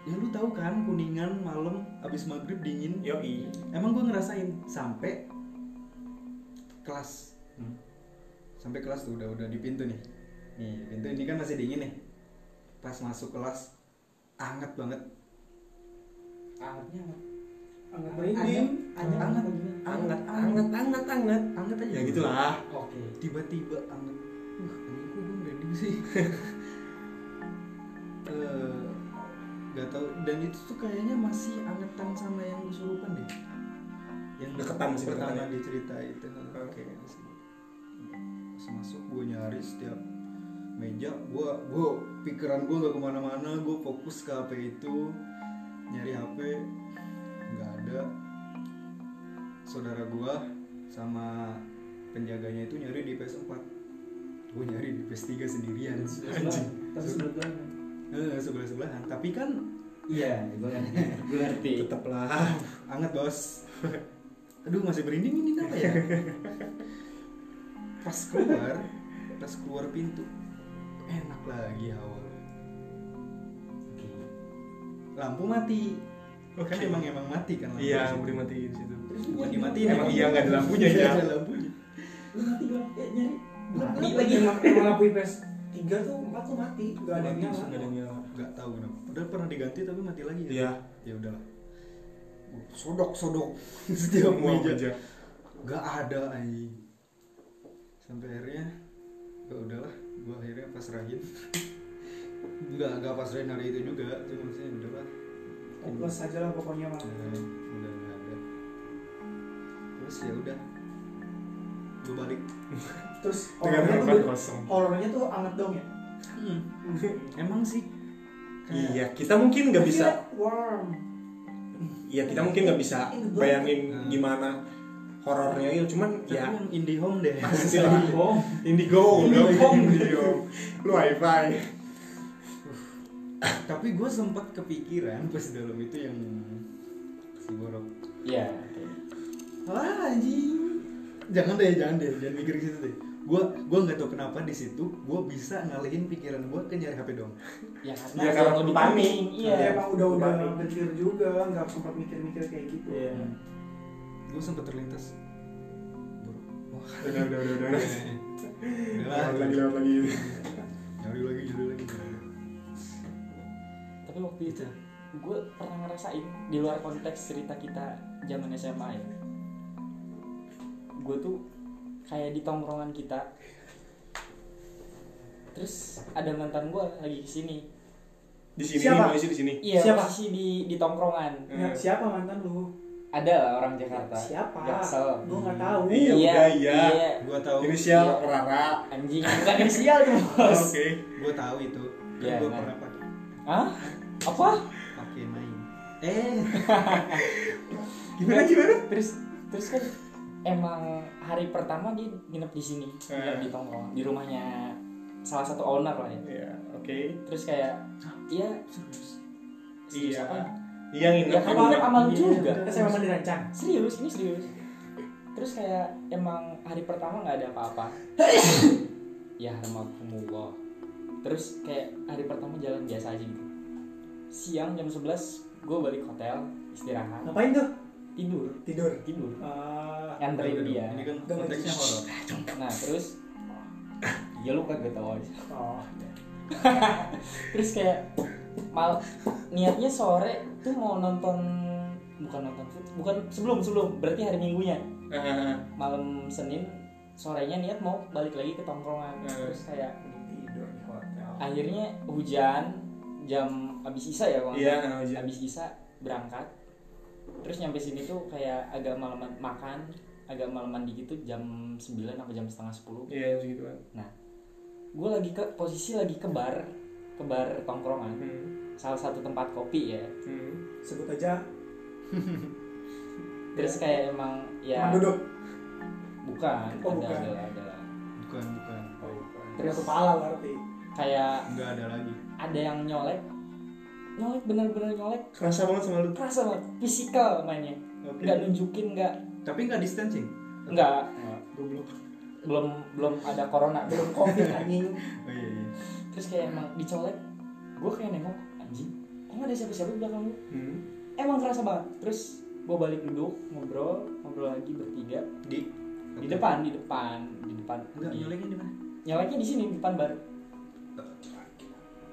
ya lu tahu kan kuningan malam abis maghrib dingin Yoi. emang gue ngerasain sampai kelas Hmm. sampai kelas tuh udah udah di pintu nih nih pintu ini kan masih dingin nih pas masuk kelas anget banget Angetnya anget. Anget merinding. Anget. Anget. Anget. Anget, anget, anget, anget. anget aja Ya gitulah. Oke. tiba-tiba anget wah ini kok gue merinding sih Eh, nggak tahu. Dan itu tuh kayaknya masih angetan sama yang kesurupan deh. Yang Deketan, masih pertama deketan ya? diceritain. Itu Oke. masih pas masuk gue nyari setiap meja. Gue gue pikiran gue nggak ke mana-mana. Gue fokus ke HP itu. Nyari HP nggak ada. Saudara gue sama penjaganya itu nyari di PS4 gue nyari di PS3 sendirian Anjing. Tapi sebelum eh, sebelah sebelahan tapi kan Iya, gue ngerti. Gue ngerti. Tetaplah. anget bos aduh masih merinding ini kenapa ya pas keluar pas keluar pintu enak lagi awal lampu mati kan Oke. emang emang mati kan lampu Iya, di situ. udah matiin situ. bukan dimatiin Emang iya nggak ada lampunya, ya. ada lampunya Lu mati gue eh, nyari. Mati Mati lagi emang lampu IPS tiga tuh empat tuh mati, gak ada yang nyala. Nggak ada yang nyala. nggak tahu kenapa. Udah pernah diganti tapi mati lagi ya. Iya. ya udahlah. Sodok sodok. Setiap meja. meja. nggak ada anjing. Sampai akhirnya ya udahlah. Gua akhirnya pasrahin nggak nggak pasrahin hari itu juga. Cuma maksudnya udahlah Hopeless aja lah pokoknya mah. Udah nggak ada. Terus ya udah gua balik Terus Dengan horornya tuh kosong. horornya tuh anget dong ya. emang sih kayak- Iya, kita mungkin nggak bisa. warm. Iya, kita mungkin nggak bisa bayangin Hmm. gimana horornya itu. Cuman tapi ya yang indie home deh pasti lah. Bom. Indigo, Indigo, Indigo. Lu wifi. tapi gue sempat kepikiran pas dalam itu yang si borok Iya. Wah anjing. Jangan deh, jangan deh, jangan mikir ke situ deh. Gua gua nggak tahu kenapa di situ gua bisa ngalihin pikiran gua ke nyari HP dong. Ya karena Ya, karena di panik. Iya. Ya, emang udah udah mikir juga, nggak sempat mikir-mikir kayak gitu. Iya. Gua sempet terlintas. Borok. Wah. Udah, udah, udah, udah. Udah lah. Lewat lagi, lewat lagi. Nyari lagi, nyari lagi. Tapi waktu itu gue pernah ngerasain di luar konteks cerita kita zaman SMA ya. Gue tuh kayak di tongkrongan kita. Terus ada mantan gue lagi ke sini. Di sini Siapa? di sini. Iya, Siapa? posisi di di tongkrongan. Ya, siapa mantan lu? Ada lah orang Jakarta. Siapa? Jaksel. Gue nggak tahu. Iya, udah, iya. Gua tahu. Inisial Iya. Rara. Anjing, bukan inisial tuh, Bos. Oke. Gua tahu itu. Kan Iya, gua nah. pernah pakai Hah? Apa? pakai main. Eh, Gimana, gimana? Terus terus kan emang hari pertama dia nginep di sini nginep Eh. di tongkrong di rumahnya salah satu owner lah ya Iya, oke. terus kayak iya Iya. apa? Iya, nginep ya kan nginep sama lu Iya, juga Kita sama mandi rancang. serius ini serius terus kayak emang hari pertama nggak ada apa-apa ya rahmatullah terus kayak hari pertama jalan biasa aja gitu siang jam 11 gue balik hotel istirahat Ngapain tuh? Tidur. Tidur. tidur. Ah, nganterin dia. Ini kan konteksnya horor. nah terus? Ya lu kagak tau aja. Oh. terus kayak mal niatnya sore tuh mau nonton bukan nonton bukan sebelum sebelum berarti hari minggunya. Malam Senin sorenya niat mau balik lagi ke tongkrongan. Terus kayak Tidur di hotel. akhirnya hujan jam abis isa ya bang? Iya, hujan. abis isa berangkat terus nyampe sini tuh kayak agak malaman makan agak malaman dikit tuh jam 9 apa jam setengah 10 Iya, segitu kan. gue lagi ke posisi lagi ke bar ke bar tongkrongan Hmm. salah satu tempat kopi ya Hmm. Sebut aja. terus kayak emang ya Tempat duduk. bukan Oh, ada, bukan. ada ada Bukan, bukan. Terus kepala berarti. kayak Enggak ada lagi. ada yang nyolek nyolek bener-bener nyolek Kerasa banget sama lu. kerasa banget fisikal mainnya Oke. nggak nunjukin nggak Tapi enggak distancing. nggak Goblok. belum belum ada corona belum covid anjing Oh iya iya. terus kayak emang dicolek gue kayak nengok anjing kok nggak ada siapa-siapa di belakang lu Hmm. emang kerasa banget terus gue balik duduk ngobrol ngobrol lagi bertiga Di di depan di depan di depan Enggak di, nyoleknya di mana? nyoleknya di sini di depan bar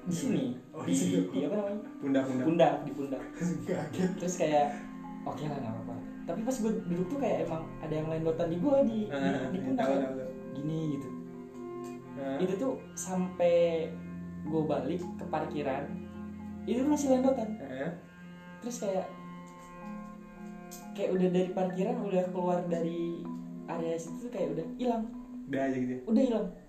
di sini Oh, di di situ. di apa namanya Pundak-pundak. pundak di pundak terus kayak oke lah nggak apa-apa tapi pas gue duduk tuh kayak emang ada yang lendotan di gue di, Ah, di, di pundak kan. gini gitu Ah. itu tuh sampai gue balik ke parkiran itu masih lendotan Ah. terus kayak kayak udah dari parkiran udah keluar dari area situ tuh kayak udah hilang Udah aja gitu ya. udah hilang Ah.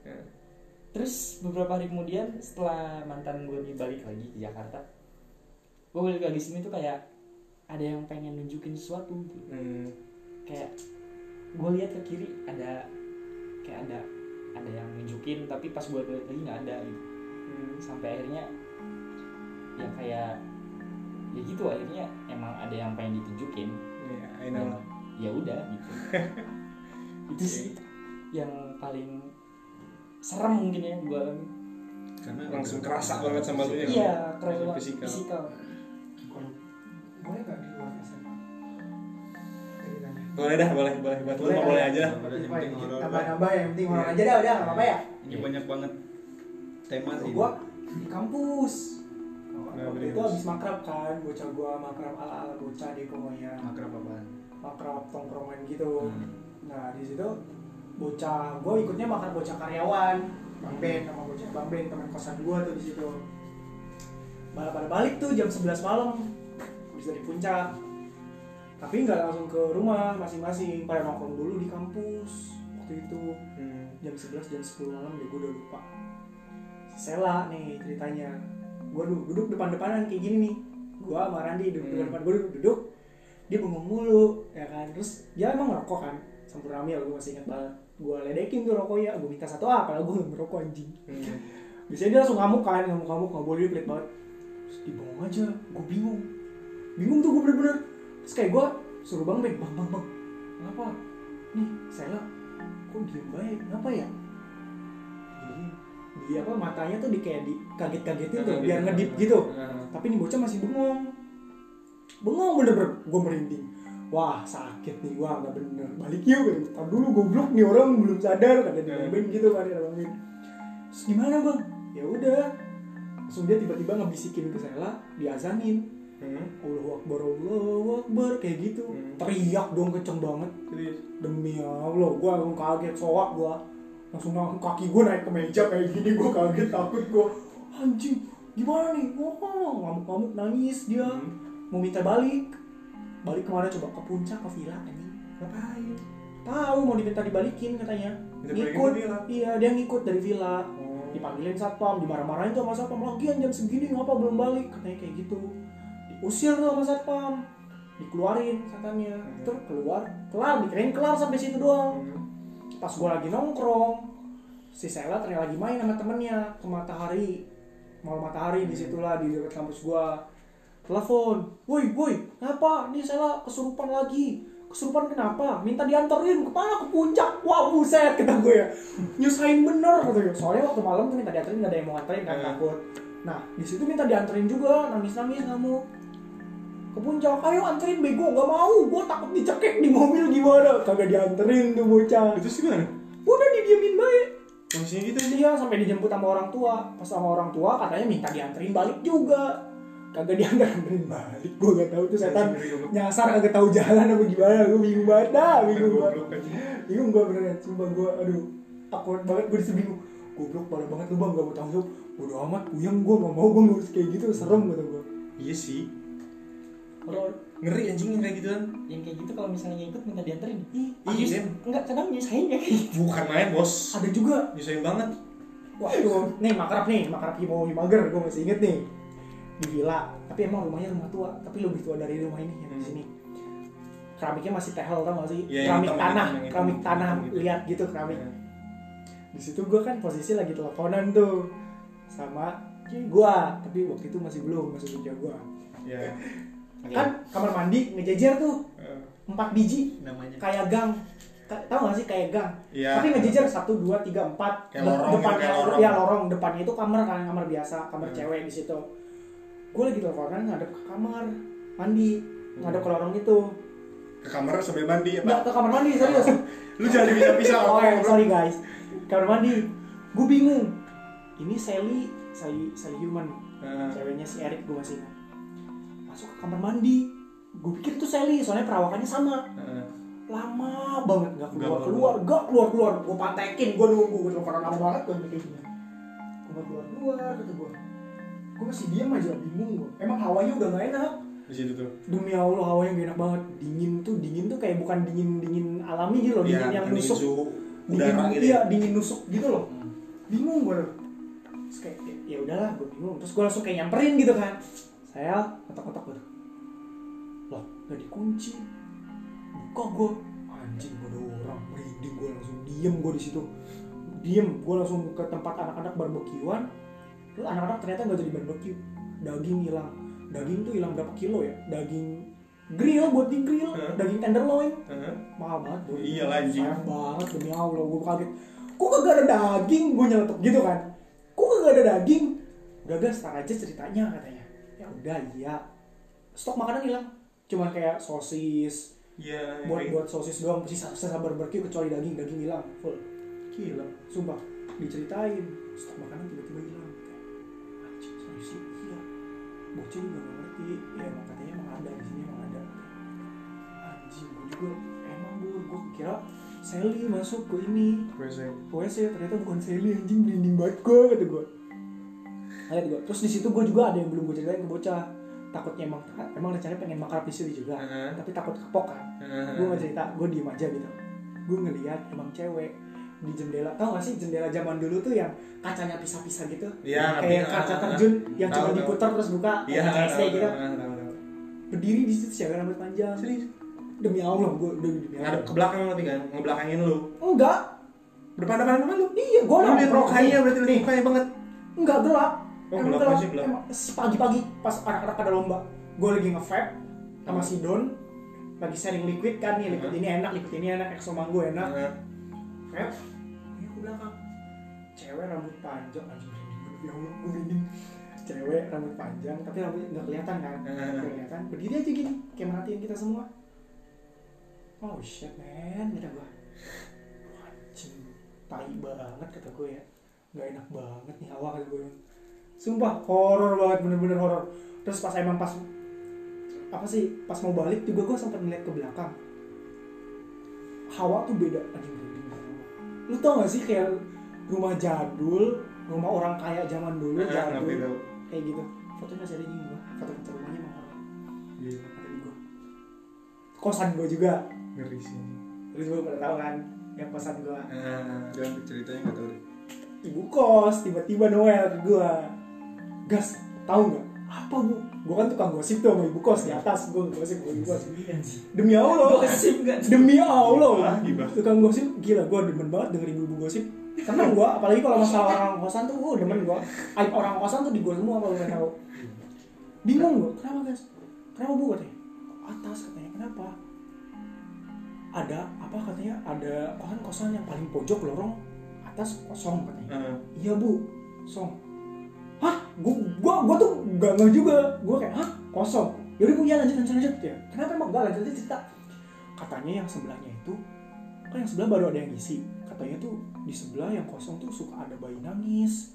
Terus beberapa hari kemudian setelah mantan gue nih balik lagi ke Jakarta gue balik lagi sini tuh kayak ada yang pengen nunjukin sesuatu gitu Hmm. kayak gue lihat ke kiri ada kayak ada ada yang nunjukin tapi pas gue balik lagi nggak ada gitu Hmm. sampai akhirnya ya kayak ya gitu akhirnya emang ada yang pengen ditunjukin Iya, I know lah. ya udah gitu itu sih yang paling serem mungkin ya gue alami Karena Langsung kerasa banget sama lu ya. iya banget fisikal. fisikal Boleh nggak di luar SMA? Boleh dah, boleh, boleh. Buat lu Boleh, mah boleh. boleh aja dah. Horor. Nambah-nambah yang penting orang Iya. aja dah udah nggak apa-apa ya. Ini banyak banget tema sih. Gua di kampus. Waktu itu habis makrab kan, bocah gua makrab ala-ala bocah deh pokoknya. Makrab apaan? Makrab tongkrongan gitu. Hmm. Nah di situ bocah gue ikutnya makan bocah karyawan bang Ben sama bocah bang Ben teman kosan gue tuh di situ. Balik pada balik tuh jam 11 malam bisa di puncak. Tapi nggak langsung ke rumah masing-masing pada nongkrong dulu di kampus waktu itu. Hmm. jam 11 jam 10 malam deh gue udah lupa. Sela nih ceritanya. Gue duduk, duduk depan-depanan kayak gini nih. Gue sama Randi duduk Hmm. depan gue duduk, duduk. Dia bengong mulu ya kan. Terus dia emang ngerokok kan Sampurami gue masih ingat banget gue ledekin tuh rokoknya gue minta satu ah kalau gue nggak merokok anjing. Hmm. biasanya dia langsung ngamuk kan ngamuk ngamuk nggak boleh pelit banget. Terus dibongong aja gue bingung. Bingung tuh gue bener-bener. Terus kayak gue suruh bang Ben bang bang bang kenapa? Nih Sela kok diem baik? Kenapa ya? Dia apa matanya tuh di kayak di kaget-kagetin tuh biar ngedip gitu. Ah. tapi nih bocah masih bengong. Bengong bener-bener gue merinding wah sakit nih wah nggak bener. Balik yuk gitu. Tar dulu goblok nih orang belum sadar kata dia. Ben gitu kan dia bang Ben terus gimana bang? Ya udah. Langsung dia tiba-tiba ngebisikin ke saya diazanin Hmm. Allahu Akbar Allahu Akbar kayak gitu. Hmm. teriak dong kenceng banget. Serius. demi Allah gue langsung kaget soak gue langsung langsung kaki gue naik ke meja kayak gini gue kaget takut gue anjing gimana nih? Oh ngamuk-ngamuk nangis dia. Hmm. mau minta balik balik ke mana coba? Ke puncak ke villa anjing. Ngapain? tahu mau diminta dibalikin katanya. Ngikut. villa? iya dia ngikut dari villa. Oh. dipanggilin satpam dimarah-marahin tuh sama satpam. Lagian jam segini ngapa belum balik? Katanya kayak gitu. Diusir tuh sama satpam. Dikeluarin setannya Hmm. terus keluar kelar dikirain kelar sampai situ doang. Pas gue lagi nongkrong si Sela ternyata lagi main sama temennya ke matahari. Mau matahari di situlah di dekat kampus gua telepon. Woi woi kenapa? Nih Sela kesurupan lagi. Kesurupan kenapa? Minta dianterin ke mana? Ke puncak. Wah buset kata gue ya. Nyusahin bener kata gue. Soalnya waktu malam tuh minta dianterin gak ada yang mau anterin kan Hmm. takut. Nah di situ minta dianterin juga. Nangis nangis ngamuk ke puncak. Ayo anterin bego. Nggak mau. Gue takut dicekek di mobil gimana? Kagak dianterin tuh bocah. Itu sih gimana? Udah didiemin baik. Maksudnya gitu? Iya sampai dijemput sama orang tua. Pas sama orang tua katanya minta dianterin balik juga. Kagak dianterin balik. Gue gak tahu tuh setan nyasar kagak tahu jalan apa gimana. Gue bingung banget dah, bingung banget. Bingung gue beneran. Sumpah gue aduh awkward banget gue di situ bingung. Goblok parah banget lu bang gak mau tanggung jawab. Bodo amat, puyeng gue gak mau gue ngurus kayak gitu serem kata gue. iya sih Horor. ngeri anjing yang kayak gituan yang kayak gitu kalau misalnya ngikut minta dianterin Ih, Iya, enggak kadang nyusahin ya kayak gitu bukan main bos ada juga nyusahin banget Waktu nih makrab nih, makrab Himo Himager, gue masih inget nih di villa. Tapi emang rumahnya rumah tua, tapi lebih tua dari rumah ini yang di Hmm. sini. Keramiknya masih tehel tau gak sih? Iya, yang keramik hitam, tanah, hitam, keramik tanah gitu. lihat gitu keramik. Iya. Di situ gue kan posisi lagi teleponan tuh sama gue, tapi waktu itu masih belum masih cewek gue. ya Kan kamar mandi ngejejer tuh empat biji namanya kayak gang. Tahu gak sih kayak gang? Iya. Tapi ngejejer satu dua tiga empat. Kayak lorong gitu, depannya kayak lorong. ya lorong depannya itu kamar kan kamar biasa kamar Hmm. cewek di situ. Gue lagi teleponan ngadep ke kamar mandi Hmm. ngadep ke lorong itu. ke kamar sambil mandi ya Nggak pak ke kamar mandi serius. lu jangan bisa-bisa oh ya sorry guys. Kamar mandi. Gue bingung. Ini Sally, Sally, Sally Human. Eh, Ceweknya si Eric gue masih ingat. Masuk ke kamar mandi. Gue pikir itu Sally soalnya perawakannya sama. eh. lama banget nggak keluar keluar nggak keluar keluar gue pantekin gue nunggu gue teleponan lama banget gue gini gue keluar keluar kata gue gue masih diam aja? Bingung gue emang hawanya udah gak enak. Di situ tuh. Demi allah hawanya gak enak banget. Dingin tuh dingin tuh kayak bukan dingin dingin alami gitu loh. Dingin Iya, yang nusuk. dingin gitu iya ya. dingin nusuk gitu loh. Bingung gue terus kayak ya- ya udahlah gue bingung. Terus gue langsung kayak nyamperin gitu kan. Saya ketok-ketok gitu loh gak dikunci. Buka gue anjing gue ada orang. Merinding gue langsung diem gue di situ. Diem gue langsung ke tempat anak-anak barbekyuan terus anak-anak ternyata nggak jadi barbeque daging hilang. Daging tuh hilang berapa kilo ya? Daging grill buat di grill. Hah? daging tenderloin. Heeh. mahal banget bro. Iya anjing. sayang banget demi allah gue kaget. Kok kagak ada daging? Gue nyeletuk gitu kan. Kok kagak ada daging? Udah gas tar aja ceritanya katanya. Ya udah iya. Stok makanan hilang. Cuman kayak sosis. Iya buat kayak- buat sosis doang. Sisa sisa barbeque kecuali daging. Daging hilang full. Gila. Sumpah diceritain. Stok makanan tiba-tiba bocil juga gak ngerti. Ya emang katanya emang ada di sini emang ada. Anjing gue juga emang bu. Gue kira Sally masuk ke ini. WC WC ternyata bukan Sally anjing. Merinding banget gue kata gue Lihat gue terus di situ gue juga ada yang belum gue ceritain ke bocah. Takutnya emang emang rencananya pengen makan di situ juga Heeh. tapi takut kepok kan. Heeh. gue nggak cerita gue diem aja gitu. Gue ngeliat emang cewek di jendela. Tau gak sih jendela zaman dulu tuh yang kacanya pisah-pisah gitu? Iya, kayak kaca Ah, terjun yang cuma diputar terus buka iya kayak gitu. berdiri di situ cewek rambut panjang. Serius? Demi allah gue demi ngadep allah. Ke belakang nanti kan ngebelakangin lu. Enggak. Depan depan depan lu? Iya gue lu liat berarti nih. mukanya banget. Enggak gelap. Oh, Emang gelap gelap. Emang pagi-pagi pas anak-anak pada lomba gue lagi nge-vape sama si Don. Lagi sharing liquid kan nih liquid Hmm. ini enak liquid ini enak exo mango enak Vape ini ke belakang. Cewek rambut panjang. Anjing merinding ya Allah gue merinding cewek rambut panjang tapi rambutnya nggak kelihatan kan? Nggak kelihatan. Berdiri aja gini kayak merhatiin kita semua. Oh shit man. Kata gue anjing. Tai banget kata gue ya. Nggak enak banget nih awal kata gue sumpah horor banget bener-bener horor. Terus pas emang pas apa sih pas mau balik juga gue sempat ngeliat ke belakang. Hawa tuh beda anjing merinding. Lu tau gak sih kayak rumah jadul rumah orang kaya zaman dulu Heeh, jadul? tahu. kayak gitu. Fotonya masih ada di gua. Foto-foto rumahnya emang horor Gila, ada di gua. Kosan gua juga. Ngeri sih. Lu juga pada tahu kan yang kosan gua. Heeh. jangan ceritanya nggak tahu deh. Ibu kos tiba-tiba Noel ke gua. Gas tahu nggak? Apa bu gue kan tukang gosip tuh sama ibu kos di atas gue gosip sama ibu kos demi allah. Gosip demi allah. Ah, tukang gosip gila gue demen banget denger ibu-ibu gosip. Seneng gue apalagi kalau masalah orang kosan tuh gue demen gue aib orang kosan tuh di gue semua kalau nggak tahu. Bingung gue kenapa guys? Kenapa bu katanya? Atas katanya kenapa? Ada apa katanya? Ada kosan kosan yang paling pojok lorong atas kosong katanya. Iya bu. Kosong hah? Gua gua gua tuh gak ngeh juga. Gua kayak hah? Kosong. Yaudah bu ya lanjut lanjut lanjut. Ya kenapa emang gak lanjut lanjut cerita. Katanya yang sebelahnya itu kan yang sebelah baru ada yang isi katanya tuh di sebelah yang kosong tuh suka ada bayi nangis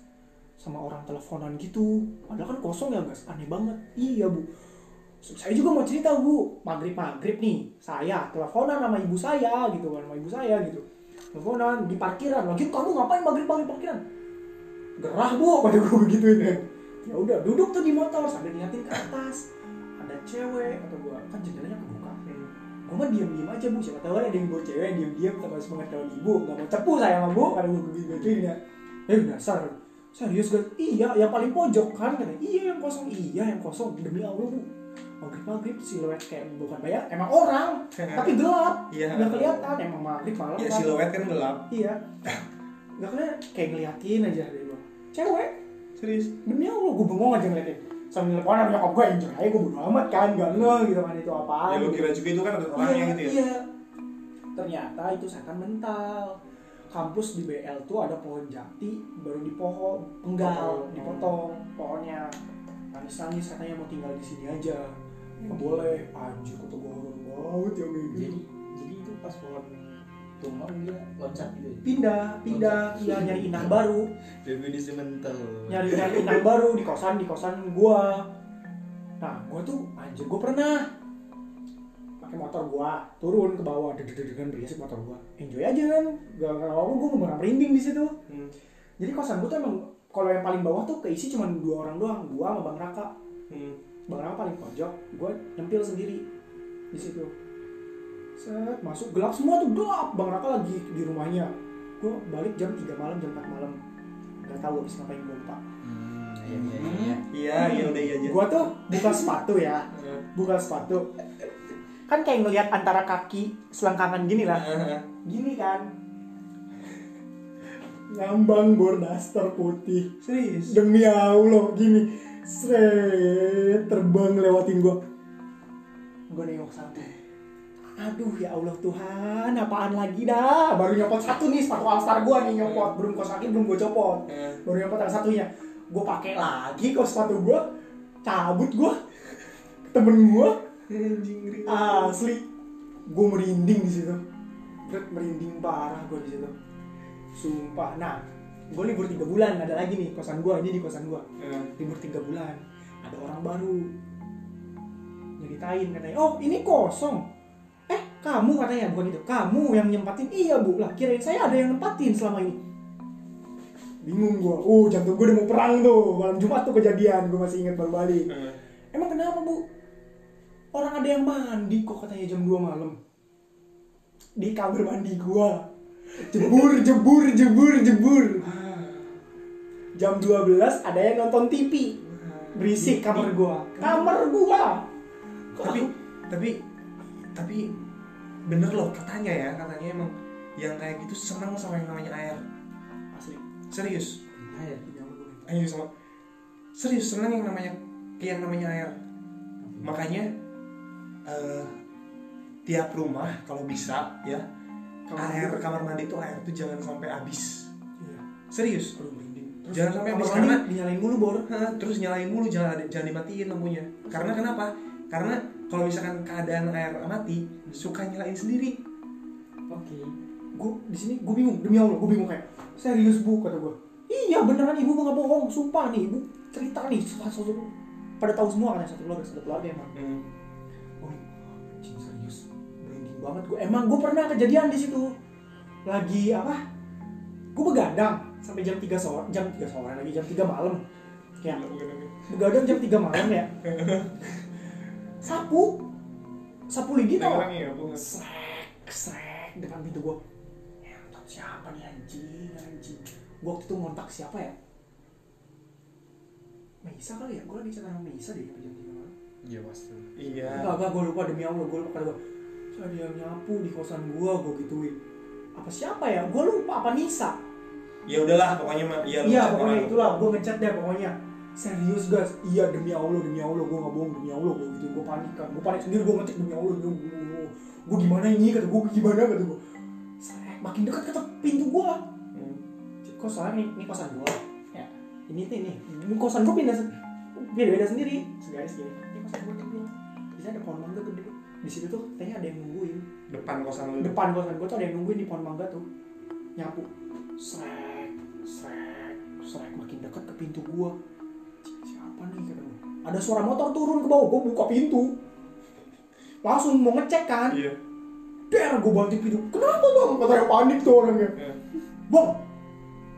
sama orang teleponan gitu. Padahal kan kosong ya guys aneh banget. Iya bu. Saya juga mau cerita bu. Maghrib maghrib nih saya teleponan sama ibu saya gitu kan sama ibu saya gitu. Teleponan di parkiran. Lagi kamu ngapain maghrib maghrib parkiran gerah bu pada gue begituin kan. Ya udah duduk tuh di motor sambil ngeliatin ke atas. Ada cewek atau gua. Kan jendelanya kebuka gue mah diem diem aja bu. Siapa tahu ada yang bawa cewek diem diem tambah semangat kalau ibu. Nggak mau cepu saya sama bu karena gue gitu gituin ya. Eh dasar. Serius kan iya yang paling pojok kan katanya iya yang kosong. Iya yang kosong. Demi allah bu. Maghrib maghrib siluet kayak bukan bayar emang orang. Tapi gelap. Iya. nggak kelihatan emang maghrib malam ya kan. siluet kan gelap. Iya. Nggak kelihatan kayak ngeliatin aja gua cewek? Serius? Demi allah gue bengong aja ngeliatin sambil teleponan sama nyokap gue enjoy aja gue bodo amat kan gak ngeh gitu kan itu apaan? Ya lu kira juga itu kan ada orangnya iya, gitu ya? iya. ternyata itu setan mental. Kampus di BL tuh ada pohon jati baru di pohon penggal Potong. dipotong pohonnya nangis nangis katanya mau tinggal di sini aja. Nggak boleh. Anjir kata gue horor banget ya jadi jadi itu pas pohon tumbang dia loncat gitu ya? pindah pindah ya nyari inang baru. Definisi mental nyari nyari inang baru di kosan di kosan gua. Nah gua tuh anjir gua pernah pakai motor gua turun ke bawah deg-degan berisik motor gua. Enjoy aja kan? Gak gak apa gua nggak merinding di situ. Hmm. jadi kosan gua tuh emang kalau yang paling bawah tuh keisi cuma dua orang doang gua sama bang Raka. Hmm. bang Raka paling pojok gua nyempil sendiri di situ set masuk gelap semua tuh gelap. Bang Raka lagi di rumahnya. Gua balik jam 3 malam jam 4 malam. Gak tahu habis ngapain gua lupa. Hmm, iya iya iya iya. Iya udah iya aja gua tuh buka sepatu ya. Eh, buka sepatu. Kan kayak ngelihat antara kaki selangkangan gini lah. Gini kan. Ngambang bordaster putih. Serius? Demi allah gini. Seret terbang lewatin gua. Gua nengok satu aduh ya allah tuhan apaan lagi dah? Baru nyopot satu nih sepatu alstar gua nih nyopot. Belum kos kaki belum gua copot. Eh, baru nyopot yang satunya. Gue pakai lagi kos sepatu gue cabut gue temen gue asli. Gue merinding di situ. Merinding parah gue di situ. Sumpah. Nah gue libur tiga bulan. Ada lagi nih kosan gue ini di kosan gue Eh, libur tiga bulan. Ada orang baru. Nyeritain katanya. Oh ini kosong kamu katanya bukan itu. Kamu yang nyempatin. Iya bu. Lah kirain saya ada yang nempatin selama ini. Bingung gua. Oh jantung gua udah mau perang tuh. Malam jumat tuh kejadian. Gua masih ingat baru balik. Eh. emang kenapa bu? Orang ada yang mandi kok katanya jam 2 malam. Di kamar mandi gua. Jebur jebur jebur jebur. Jam 12 ada yang nonton TV berisik kamar gua. Kamar gua. Kok tapi aku- tapi tapi bener loh katanya ya katanya emang yang kayak gitu senang sama yang namanya air. Asli. Serius? Air ayo sama. Serius senang yang namanya yang namanya air. Makanya eh, tiap rumah kalau bisa ya Kamar air gua- kamar mandi itu air tuh jangan sampai habis. Iya. serius? Aduh. Terus Jangan sampai habis, mandi karena- dinyalain mulu bor. Terus nyalain mulu jangan jangan dimatiin lampunya. Karena kenapa? Karena kalau misalkan keadaan air mati suka nyalain sendiri. Oke. Gue di sini gue bingung demi allah gue bingung kayak serius bu? kata gue iya beneran ibu nggak bohong sumpah nih ibu. Cerita nih satu satu pada tahu semua kan yang satu keluarga satu keluarga emang. Hmm. oh anjing serius. Banget gue emang gue pernah kejadian di situ. Lagi apa? Gue begadang sampai jam 3 sore jam 3 sore lagi jam 3 malam. Ya begadang. jam 3 malam ya. Sapu sapu lidi tau. Ya, srek srek depan pintu gue ngentot siapa nih anjing anjing. Gue waktu itu ngontak siapa ya? Misa kali ya? Gue lagi chat sama Misa deh jam tiga malam. Iya pasti. Iya. Enggak enggak gue lupa demi Allah gue lupa kata gue saya dia nyapu di kosan gue gue gituin. Apa siapa ya? Gue lupa apa Nisa? Ya udahlah pokoknya mah iya lu iya chat pokoknya orang. itulah gue ngechat deh pokoknya serius guys? Iya demi Allah demi Allah gue nggak bohong demi Allah gue gitu gue panik kan. Gue panik sendiri gue ngecek demi Allah demi Allah gue gimana ini? Kata gue gimana? Kata gue saya makin dekat kata pintu gue Hmm. kok soalnya ini, ini kosan gue ya. Ini tuh nih ini kosan gue pindah beda beda sendiri. Segaris gini ini kosan gue tuh sana ada pohon mangga gede di situ tuh kayaknya ada yang nungguin. Depan kosan lu. Depan kosan gue tuh ada yang nungguin di pohon mangga tuh. Nyapu. Srek srek srek. Makin dekat ke pintu gue siapa nih kata gue ada suara motor turun ke bawah gue buka pintu. Langsung mau ngecek kan? Iya. Der gue banting pintu. Kenapa bang? Katanya panik tuh orangnya. Iya. bang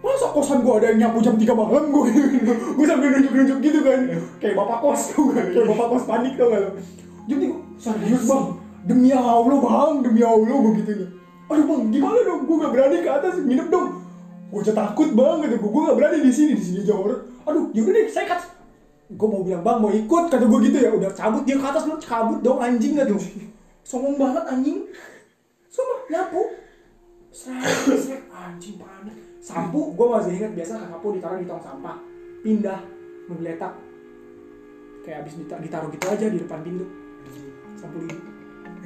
masa kosan gue ada yang nyapu jam 3 malam? Gue gue sambil nunjuk-nunjuk gitu kan. Kayak bapak kos tuh kan. Kayak bapak kos panik tuh kan. Jam 3 serius bang? Demi Allah bang demi Allah gue gitunya aduh bang gimana dong? Gue gak berani ke atas nginep dong. Gue takut banget gue gue gak berani di sini di sini jauh. Aduh yaudah deh saya kat gue mau bilang bang mau ikut kata gue gitu ya udah cabut dia ke atas lu cabut dong anjing gak tuh songong banget anjing Sumpah, nyapu srek, anjing panik Sampo, gue masih ingat biasa sampo ditaruh di tong sampah Pindah, menggeletak Kayak abis dita- ditaruh gitu aja di depan pintu Sampo di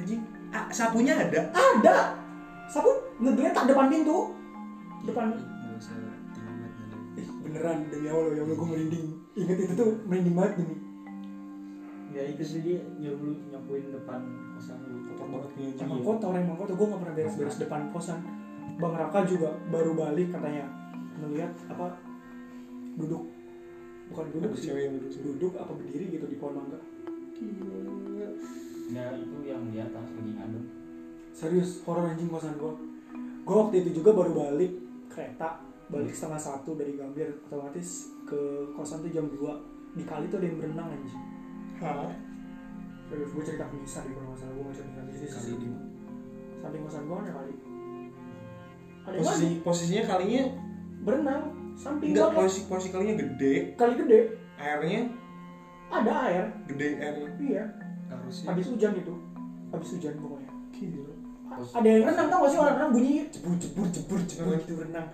anjing ah, sapunya ada Ada Sampo ngegeletak depan pintu Depan beneran demi Allah ya Allah gue merinding Ingat itu tuh merinding banget demi. Ya itu sih dia nyuruh nyapuin depan kosan lu. Kotor banget kayaknya Emang Ji. kotor, emang kotor. Gue gak pernah beres-beres depan kosan. Bang Raka juga baru balik katanya. Ngeliat apa duduk. Bukan duduk sih. cewek yang duduk duduk apa berdiri gitu di pohon mangga. Ya itu yang di atas lagi ngadem serius horor anjing kosan gue gue waktu itu juga baru balik kereta. Balik setengah satu dari Gambir otomatis ke kosan tuh jam 2 di kali tuh ada yang berenang anjing. Hah? serius gue cerita ke Nisa di kalau masalah gue nggak cerita di sini kali di samping kosan gue ada kali. Ada posisi mandi posisinya kalinya berenang samping enggak gue posisi posisi kalinya gede. Kali gede. Airnya? Ada air. Gede airnya iya. Harusnya. Habis hujan itu. Habis hujan pokoknya. Gila. Ada yang renang tau gak sih orang renang bunyi? Jebur jebur jebur jebur. Gitu renang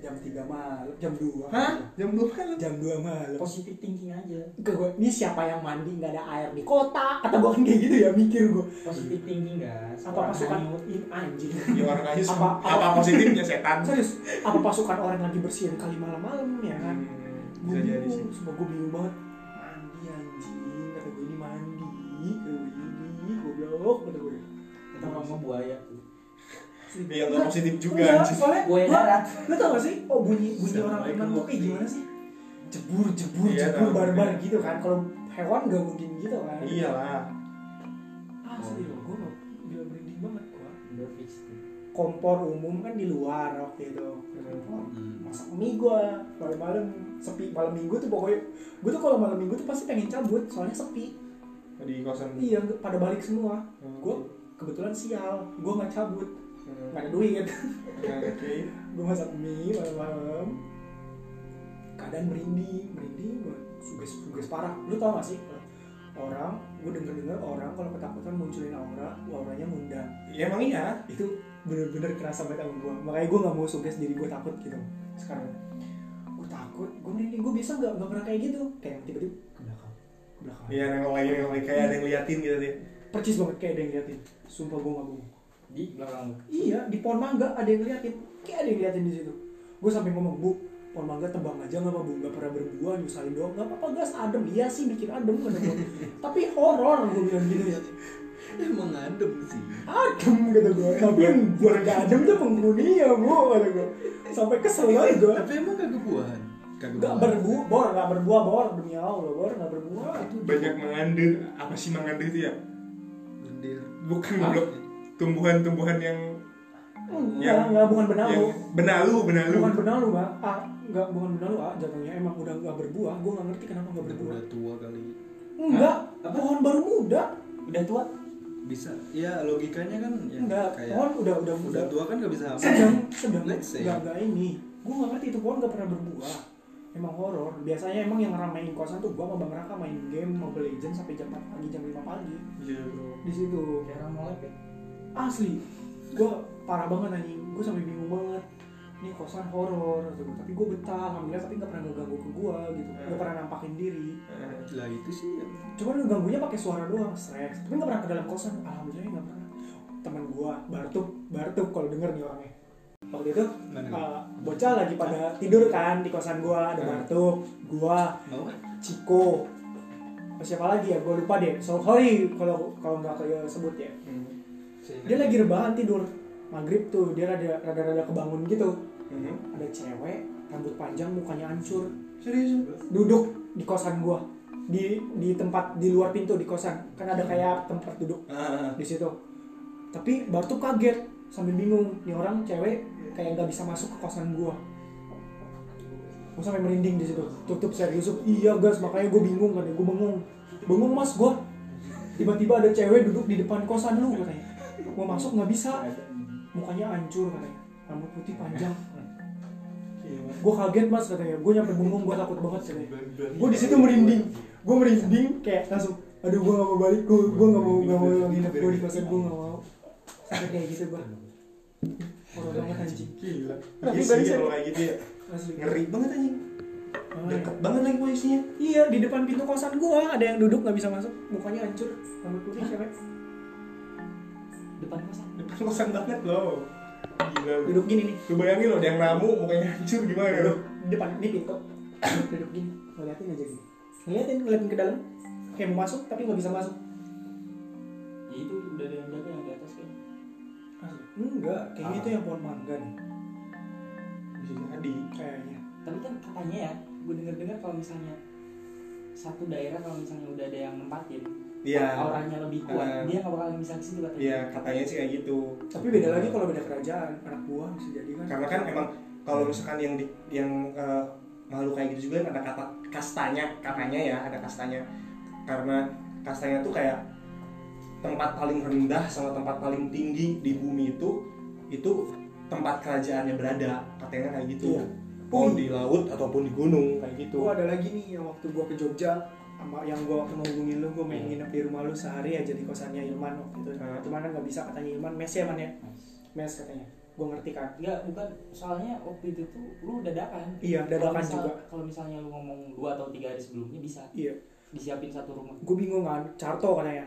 jam 3 malam jam 2 Hah? Jam 2 malam? jam 2 malam. Positif thinking aja. Ke gue ini siapa yang mandi nggak ada air di kota? Kata gue kan kayak gitu ya mikir gue positif thinking guys. Apa pasukan? ini anjing. Ya orang aja Apa- apa, positifnya setan? serius apa pasukan orang lagi bersihin kali malam-malam ya kan? Hmm, gue bisa jadi sih. bingung sumpah gue bingung banget. Mandi anjing kata gue ini mandi kata gue ini goblok kata gue itu sama buaya. tuh Ya nggak positif juga Enggak, soalnya darat Lu tau gak sih? Oh bunyi bunyi orang renang tuh keluar kayak gimana sih? Jebur jebur Iya, jebur barbar gitu kan. Kalau hewan gak mungkin gitu kan. Iyalah. Asli loh, gue gak gila merinding banget gua. tuh Kompor umum kan di luar waktu itu. Kompor. Hmm. Masak mie gua malam-malam sepi malam minggu tuh pokoknya gue tuh kalau malam minggu tuh pasti pengen cabut soalnya sepi Di kosan. iya pada balik semua Hmm. gue kebetulan sial gue nggak cabut Hmm. nggak ada duit. Oke. gue masak mie malam-malam. Keadaan merinding merinding gue suges suges parah. Lu tau gak sih? Orang gue denger dengar orang kalau ketakutan munculin aura auranya ngundang. Ya emang iya. itu bener-bener kerasa banget sama gue makanya gue nggak mau suges diri gue takut gitu. Sekarang. Gue takut. Gue merinding gue biasa nggak nggak pernah kayak gitu. Kayak tiba-tiba ke belakang ke belakang. Iya nengok lagi nengok lagi kayak ada yang liatin gitu deh. percis banget kayak ada yang liatin sumpah gue nggak bohong di belakang lu Iya, di pohon mangga ada yang ngeliatin. Kayak ada yang ngeliatin di situ. Gue sampai ngomong, Bu, pohon mangga tebang aja nggak apa Bu? Nggak pernah berbuah, nyusahin doang. Nggak apa-apa, gas adem. Iya sih, bikin adem gue. Tapi horor gue bilang gitu ya. emang adem sih Adem kata gue. Tapi yang buat nggak adem tuh penghuni ya Bu, kata gue. Sampai kesel banget gue. tapi emang kagak buahan buahan. berbuah, bor, nggak berbuah, bor. Demi Allah, bor, nggak berbuah. Banyak mengandir. Apa sih mengandir itu ya? lendir Bukan Ah. goblok. Tumbuhan-tumbuhan yang Enggak, Yang- nggak bukan benalu. yang benalu, benalu. Bukan benalu, Pak. Ah, nggak bukan benalu, ah. Jatuhnya emang udah nggak berbuah. Gue nggak ngerti kenapa nggak udah, berbuah. udah tua kali Enggak, Apa? pohon baru muda. udah tua bisa ya logikanya kan ya Enggak, kayak pohon udah udah udah udah tua kan gak bisa hamil sedang sedang enggak enggak ini. Gue nggak ngerti itu pohon nggak pernah berbuah. emang horor biasanya emang yang ramein kosan tuh gua sama bang Raka main game Mobile Legends sampai jam 4 pagi jam 5 pagi Iya bro. di situ Kayak molek ya. Asli gua parah banget anjing. Gua sampai bingung banget. Ini kosan horor gitu. tapi gua betah alhamdulillah tapi nggak pernah ngeganggu ke gua gitu. Nggak pernah nampakin diri. Lah itu sih ya. cuman ngeganggunya pakai suara doang stres. Tapi nggak pernah ke dalam kosan alhamdulillah nggak pernah. Teman gua Bartuk. Bartuk kalau denger nih orangnya. Waktu itu uh, bocah lagi pada tidur kan di kosan gua. Ada Hmm. Bartuk gua mau Ciko. Siapa lagi ya? Gua lupa deh. So sorry kalau kalau nggak kayak sebut ya dia lagi rebahan tidur. Maghrib tuh dia rada rada rada kebangun gitu. Mhm. ada cewek rambut panjang mukanya hancur. Serius? duduk di kosan gua. Di di tempat di luar pintu di kosan. Kan ada kayak tempat duduk Ah, di situ. Tapi Bartu kaget sambil bingung. Nih orang cewek kayak nggak bisa masuk ke kosan gua. Gua sampai merinding di situ. Tutup serius. Iya gas. Makanya gua bingung kan gua bengong. Bengong mas gua. Tiba-tiba ada cewek duduk di depan kosan lu katanya gua masuk nggak bisa. Mukanya hancur katanya. Rambut putih panjang. Gue kaget mas katanya. Gue nyampe bengong gue takut banget katanya. Gue di situ merinding. Gue merinding kayak langsung aduh gue gak mau balik gue gue gak mau gak mau nginep gue di kosan gue gak mau. Sampai kayak gitu gue horor banget anjing. Gila. Tapi Iya sih kayak gitu ya. Ngeri banget anjing. Ah, Deket banget lagi posisinya. iya di depan pintu kosan gue ada yang duduk nggak bisa masuk. Mukanya hancur rambut putih cewek Depan kosan. Depan kosan banget loh. Gila. lu. duduk gini nih Lu bayangin loh, ada yang namu mukanya hancur gimana duduk depan ini pintu duduk gini ngeliatin aja gini ngeliatin ngeliatin ke dalam kayak mau masuk tapi nggak bisa masuk Ya itu udah ada yang jaga yang di atas kan. Asli. enggak kayaknya Ah. itu yang pohon mangga nih Bisa jadi. kayaknya Tapi kan katanya ya, gue denger-dengar kalau misalnya satu daerah kalau misalnya udah ada yang nempatin Iya. auranya lebih kuat, Ah. dia nggak bakal bisa ke situ katanya. Iya, katanya sih kayak gitu. tapi beda lagi kalau beda kerajaan anak buah bisa jadi kan Karena kan emang kalau misalkan yang di yang eh, makhluk kayak gitu juga kan ada kata kastanya, katanya ya, ada kastanya. Karena kastanya tuh kayak tempat paling rendah sama tempat paling tinggi di bumi itu itu tempat kerajaannya berada, katanya kayak gitu. Iya. Oh. di laut ataupun di gunung kayak gitu. Gua ada lagi nih yang waktu gua ke Jogja sama yang gua waktu mau hubungin lu gua main nginep di rumah lu sehari aja di kosannya Ilman waktu itu. Hmm. Cuman kan nggak bisa katanya Ilman mes ya man ya. Mes katanya. Gua ngerti kan. Enggak, bukan soalnya waktu itu tuh lu dadakan. Iya, dadakan Kalau misal- juga. Kalau misalnya lu ngomong dua atau tiga hari sebelumnya bisa Iya. disiapin satu rumah. Gue bingung kan. Carto katanya.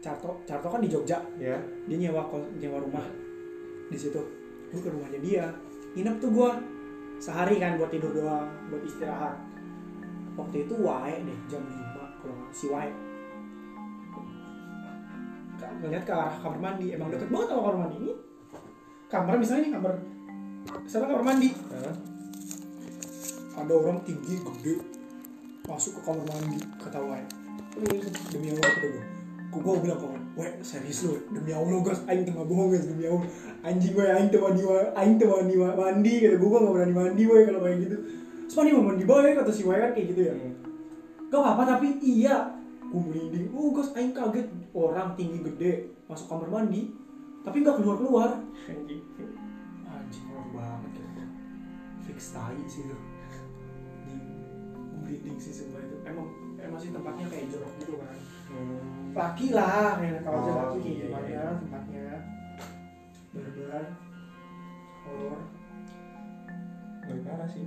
Carto, Carto kan di Jogja. Ya. Dia nyewa kos, nyewa rumah di situ. Gue ke rumahnya dia. Nginep tuh gua sehari kan buat tidur doang, buat istirahat. Waktu itu wae deh jam 5 kalau nggak- si wae ngeliat ke arah kamar mandi emang deket banget sama kamar mandi. Ini kamar misalnya ini kamar sana kamar mandi. Hah? ada orang tinggi gede masuk ke kamar mandi kata wae demi Allah kata gue gue gue bilang ke wae serius lu demi Allah guys aing tengah bohong guys demi Allah. Anjing wae aing teu mandi aing wa- mandi kata gue gue gak berani mandi wae kalau kayak gitu terus mandi mau mandi bae kata si wae kan kayak gitu ya. Gak apa-apa tapi iya gue merinding. Oh guys aing kaget. Orang tinggi gede masuk kamar mandi tapi nggak keluar keluar Anjing. anjing horor banget gitu fix tai sih itu. Di- merinding sih semua itu. Emang emang sih tempatnya kayak jorok gitu kan. Hmm. laki lah ya kalau Oh, laki kayak iya, gimana iya. tempatnya? Bener-bener. Horor Ngeri parah sih.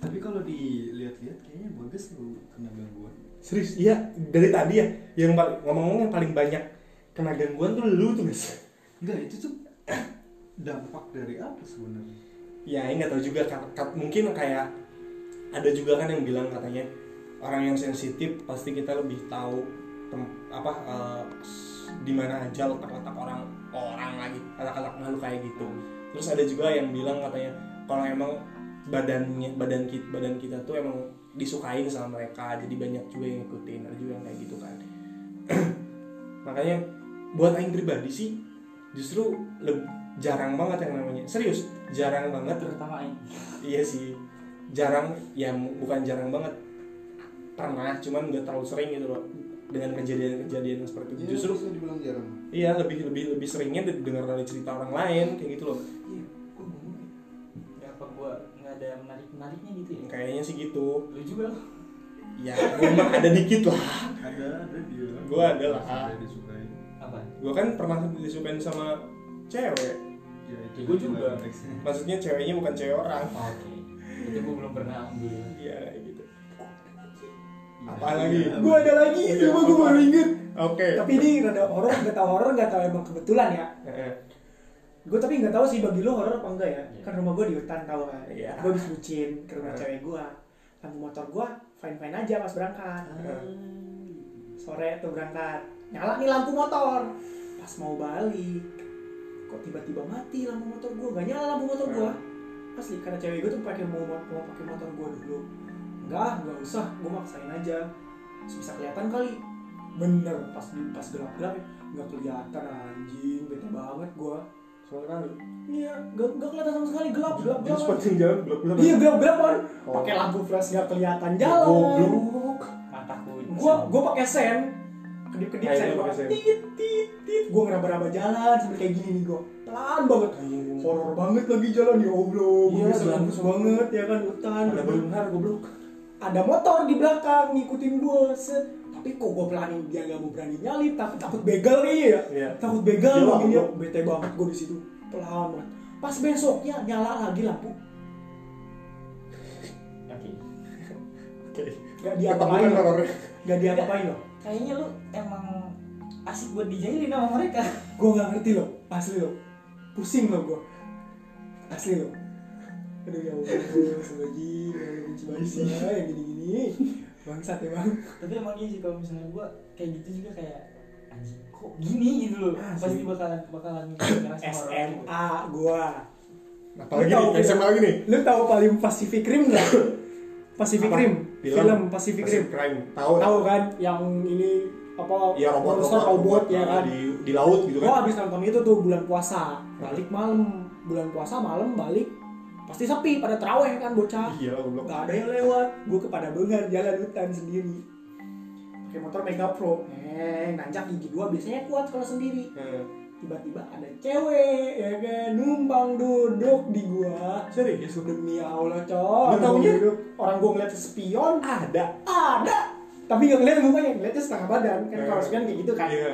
Tapi kalau dilihat-lihat kayaknya bagus lu kena gangguan. Serius, iya dari tadi ya yang ngomong-ngomong yang paling banyak kena gangguan tuh lu tuh guys. Enggak, itu tuh dampak dari apa sebenarnya? Ya, ini nggak tahu juga Ka- ka- mungkin kayak ada juga kan yang bilang katanya orang yang sensitif pasti kita lebih tahu tem- apa s- di mana aja letak-letak orang orang lagi letak-letak makhluk kayak gitu. Terus ada juga yang bilang katanya kalau emang badannya badan kita badan kita tuh emang disukain sama mereka jadi banyak juga yang ngikutin ada juga yang kayak gitu kan. Makanya buat Aing pribadi sih justru jarang banget yang namanya. Serius jarang banget. Terutama ini. iya sih jarang ya bukan jarang banget. Pernah cuman nggak terlalu sering gitu loh dengan kejadian-kejadian seperti itu. Justru bisa dibilang jarang. iya lebih lebih lebih seringnya dengar dari cerita orang lain kayak gitu loh. Iya ada menarik menariknya gitu ya? Kayaknya sih gitu. Lu juga lo ya gue mah ada dikit lah. Ada ada dia. Gua ada lah. Disukai apa? Gue kan pernah disukain sama cewek. Ya itu Ya, gua juga. maksudnya ceweknya bukan cewek orang. Oke. Itu gue belum pernah alhamdulillah iya kayak gitu. Iya, Apa lagi? iya. Gue ada lagi, Iya, coba gue baru inget. oke. Tapi ini rada horor, nggak tahu horor, nggak tahu emang kebetulan ya. Gue tapi nggak tahu sih bagi lo horor apa enggak ya. Iya. Kan rumah gue di hutan tahu kan. Iya. Gue habis bucin ke rumah Iya. cewek gue. Lampu motor gue fine fine aja pas berangkat. Sore tuh berangkat. Nyala nih lampu motor. Pas mau balik, kok tiba-tiba mati lampu motor gue. Gak nyala lampu motor gue. Asli karena cewek gue tuh pakai mau mau pakai motor gue dulu. Enggak, nggak usah. Gue maksain aja. Terus bisa kelihatan kali. Bener pas pas gelap gelap ya nggak kelihatan anjing bete banget gue. Kan Iya, gak, gak kelihatan sama sekali gelap, gelap, gelap. sepanjang jalan gelap gelap Iya, gelap, gelap kan. Oh. Pakai lampu flash gak kelihatan jalan. goblok mataku Gua gua pakai sen. Kedip-kedip Ah, iya, sen gua. pakai sen. Tit tit tit. Gua ngeraba-raba jalan sambil kayak gini nih gua. Pelan banget. Horor banget lagi jalan ya Allah. Iya, bisa jalan bagus banget ya kan hutan. ada belengar goblok Ada motor di belakang ngikutin gua. Set. Tapi kok gua pelanin dia gak mau berani nyalip, tapi takut begal nih ya. Iya. Takut begal Iya, begini ya. Bete banget gua di situ. Pelan banget. Pas besoknya nyala lagi lampu. oke oke Gak diapa-apain loh. horornya. Gak diapa-apain loh. kayaknya lu emang asik buat dijailin sama mereka gue nggak ngerti loh asli loh pusing loh gue asli loh aduh ya allah sebagi benci banget sih ya yang gini-gini bangsat emang. Tapi emang iya sih kalau misalnya gua kayak gitu juga kayak anjing kok gini gitu loh. Asli. pasti bakalan bakalan ngerasa horor gitu. SMA gue apalagi Lu tahu nih SMA lagi nih. lu tahu paling Pacific Rim nggak? Pacific? Rim. Film? film Pacific Rim. Crime. Tahu tahu kan? Yang ini apa Iya robot monster robot ya kan? di di laut gitu Gua kan habis nonton itu tuh bulan puasa. Balik malam. Bulan puasa malam balik pasti sepi pada teraweh kan bocah iya goblok Gak ada yang lewat, gue kepada bengar jalan hutan sendiri. Pakai motor Mega Pro, eh nanjak gigi dua biasanya kuat kalau sendiri. Heeh. Tiba-tiba ada cewek, ya kan, numpang duduk di gua. serius? Demi Allah, cok. Lu taunya? Orang gua ngeliat spion, ada ada. Tapi gak ngeliat mukanya, ngeliatnya setengah badan. Kan Eh. kalau spion kayak gitu kan. iya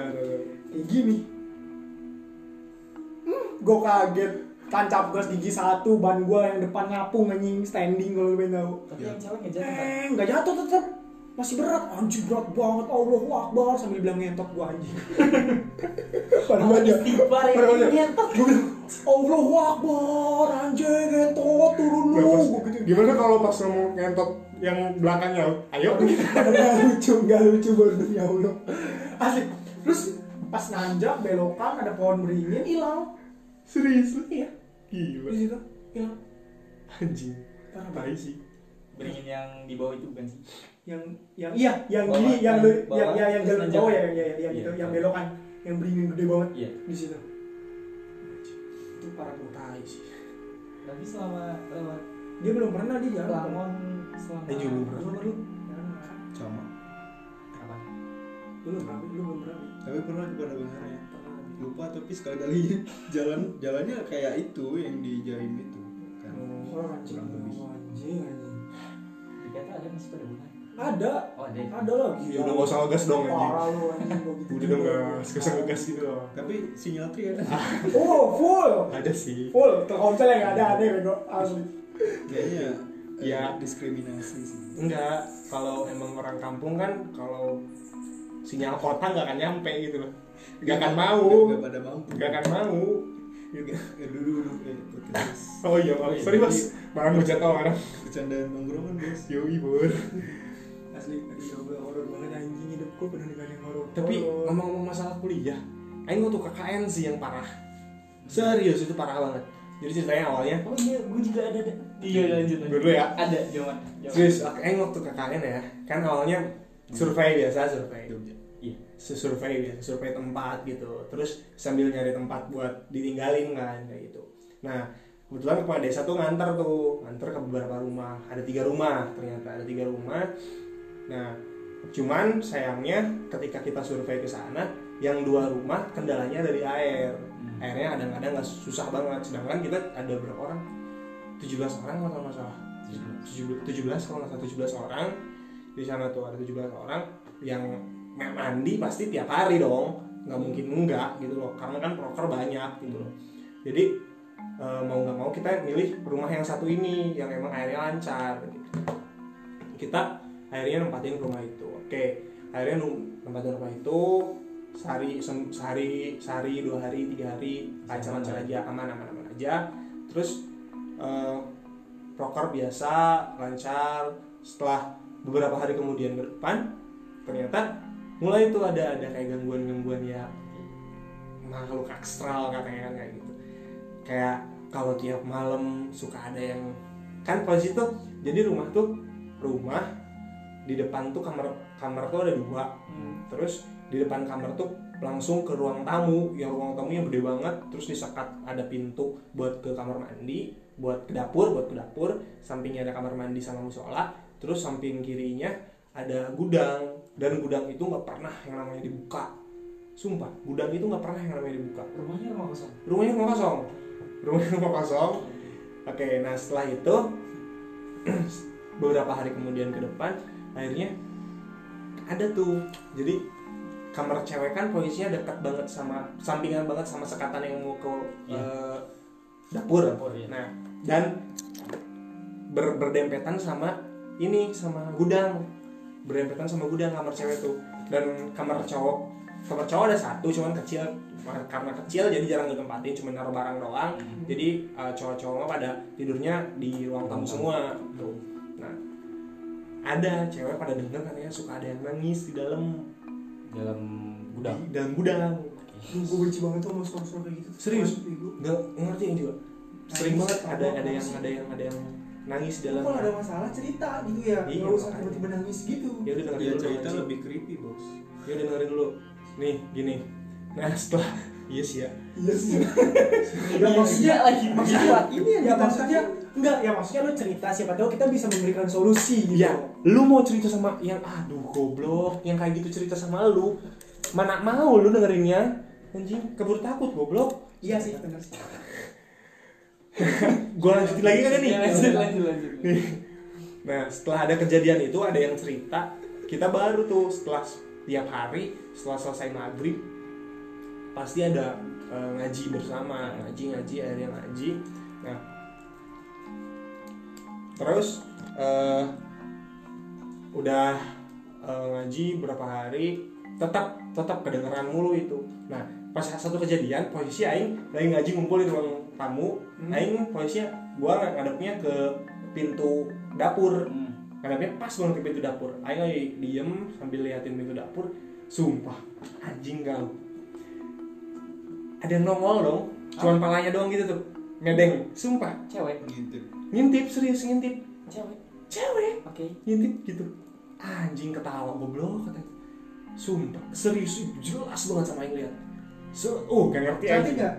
Kayak gini. Hmm, gue kaget. Tancap gas gigi satu, ban gua yang depan ngapung anjing. Standing kalau lu pengen tahu. tapi yang cewek nggak jatuh Eh, nggak jatuh tetap masih berat. Anjing berat banget. Allahu Akbar. Sambil bilang ngentot gua anjing. Padahal aja. Istighfar ya padahal gua bilang Allahu Akbar anjing ngentot turun lu. Gitu. gimana kalau pas mau ngentot yang belakangnya? Ayo. Nggak lucu nggak lucu baru demi Allah. Asli terus pas nanjak belokan ada pohon beringin hilang serius? Lu iya. Gila. Di situ hilang. Anjing. Parah banget. sih. Beringin yang di bawah itu bukan sih? Yang yang iya yang Bawah, gini yang yang bawah, yang yang yang jalan bawah ya yang ya, yang Iya, itu yang tahu. belokan. Yang beringin gede banget. Iya. Di situ. Itu parah banget tai sih. Tapi selama lewat dia belum pernah dia jalan Lamongan selama Dia juga belum pernah. lu lu Jangan, sama. Apa lu belum pernah lu belum pernah. Tapi pernah kepada ya. pernah lupa tapi sekali kali jalan jalannya kayak itu yang di Jaim itu kan? Oh anjing. Kurang lebih. Anjing anjing. Dikata ada masih pada bulan ada. Oh ada ya? ada lagi. Ya udah gak usah ngegas dong anjing. Parah lu anjing gua gitu udah dong gas gak usah ngegas gitu. Loh tapi sinyal tri ada oh full. Ada sih. Full. Telkomsel yang nggak ada ada bego. Asli. Kayaknya Ya. diskriminasi sih. Enggak. Kalau emang orang kampung kan kalau sinyal kota nggak akan nyampe gitu loh nggak akan mau. nggak pada mampu nggak akan mau. dulu dulu eh oh iya maaf. Iya. sorry mas. Barang berjatuh orang. Bercandaan nongkrongan bos yoi bor. Asli aduh ya horor banget anjing hidup gua penuh dengan yang horor. Tapi ngomong-ngomong masalah kuliah Aing waktu KKN sih yang parah. Serius itu parah banget. Jadi ceritanya awalnya oh iya gue juga ada ada. Iya lanjut lanjut. Gue dulu ya. ada zaman. serius Aing waktu KKN ya. Kan awalnya survei biasa survei. Jogja survei biasa survei tempat gitu. Terus sambil nyari tempat buat ditinggalin kan kayak gitu. Nah kebetulan kepala desa tuh nganter tuh nganter ke beberapa rumah. Ada tiga rumah ternyata ada tiga rumah. Nah cuman sayangnya ketika kita survei ke sana yang dua rumah kendalanya dari air. Airnya kadang-kadang nggak susah banget. Sedangkan kita ada berapa orang? 17 orang kalau nggak salah. 17 17 kalau nggak salah 17 orang. Di sana tuh ada 17 orang yang mandi pasti tiap hari dong. Nggak mungkin enggak gitu loh. Karena kan proker banyak gitu loh. Jadi eh, mau nggak mau kita milih rumah yang satu ini yang emang airnya lancar gitu. kita akhirnya nempatin rumah itu. Oke akhirnya nempatin rumah itu sehari sehari sehari dua hari tiga hari lancar-lancar aja aman aman aman aja. Terus eh, proker biasa lancar. Setelah beberapa hari kemudian ke depan ternyata mulai itu ada ada kayak gangguan-gangguan ya makhluk astral katanya kan kayak gitu. Kayak kalau tiap malam suka ada yang kan posisi tuh jadi rumah tuh rumah di depan tuh kamar kamar tuh ada dua. Terus di depan kamar tuh langsung ke ruang tamu yang ruang tamunya gede banget terus disekat ada pintu buat ke kamar mandi buat ke dapur buat ke dapur sampingnya ada kamar mandi sama musola terus samping kirinya ada gudang dan gudang itu nggak pernah yang namanya dibuka. Sumpah gudang itu nggak pernah yang namanya dibuka. Rumahnya rumah kosong? Rumahnya rumah kosong. Rumahnya rumah kosong. Oke nah setelah itu beberapa hari kemudian ke depan akhirnya ada tuh. Jadi kamar cewek kan posisinya dekat banget sama sampingan banget sama sekatan yang mau ke eh, dapur. Dapur, iya. nah dan ber- berdempetan sama ini sama gudang berdempetan sama gudang kamar cewek tuh. Dan kamar cowok kamar cowok ada satu cuman kecil. Karena kecil jadi jarang ditempatin cuma naruh barang doang. Jadi uh, cowok-cowok mah pada tidurnya di ruang tamu semua. tuh. Nah ada cewek pada denger katanya suka ada yang nangis di dalam dalam gudang? Di dalam gudang. Gue benci banget tuh sama suara-suara kayak gitu. Serius? Nggak ngerti yang juga sering banget. Ada ada yang ada yang ada yang nangis di dalam kalau ada masalah? Cerita gitu ya. Iya, nggak usah tiba-tiba nangis gitu. Ya udah dengerin Dia dulu cerita. lebih creepy bos. Ya udah dengerin dulu. Nih gini. Nah setelah iya sih ya iya sih ya maksudnya lagi maksudnya ini ya maksudnya enggak ya maksudnya lu cerita siapa tahu kita bisa memberikan solusi gitu. Ya lu mau cerita sama yang aduh goblok. Yang kayak gitu cerita sama lu. Mana mau lu dengerinnya? Anjing keburu takut goblok. Iya sih benar gua lanjutin lagi kan nih Ya, lanjut lanjut lanjut Nah, setelah ada kejadian itu ada yang cerita, kita baru tuh setelah tiap hari setelah selesai maghrib pasti ada eh, ngaji bersama, ngaji ngaji akhirnya ngaji. Nah, terus eh, udah eh, ngaji berapa hari tetap tetap kedengeran mulu itu. Nah, pas satu kejadian posisi aing lagi ngaji ngumpul di ruang tamu, Hmm. aing posisinya gua ngadepnya ke pintu dapur. Hmm. ngadepnya pas banget ke pintu dapur. Aing lagi diem sambil liatin pintu dapur sumpah anjing galau ada yang nongol dong cuman palanya doang gitu tuh ngedeng sumpah. Cewek? Gitu ngintip serius ngintip. Cewek? Cewek? Oke. Ngintip gitu. Anjing ketawa goblok katanya. Sumpah serius jelas banget sama yang lihat so, oh gak ngerti cantik aja nggak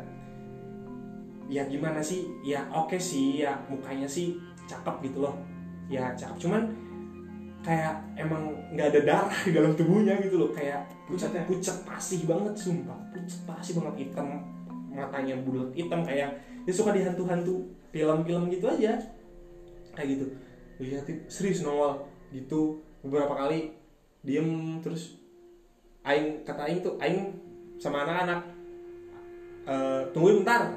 ya gimana sih? Ya oke sih. Ya mukanya sih cakep gitu loh. Ya cakep. Cuman kayak emang nggak ada darah di dalam tubuhnya gitu loh. Kayak pucat Pucat ya? pucat pasih banget sumpah. Pucat pasih banget. Hitam. Matanya bulat hitam. Kayak dia suka di hantu-hantu film-film gitu aja. Kayak gitu. Lihatin serius nongol. Gitu. Beberapa kali diem terus aing kata aing tuh aing sama anak-anak eh tungguin bentar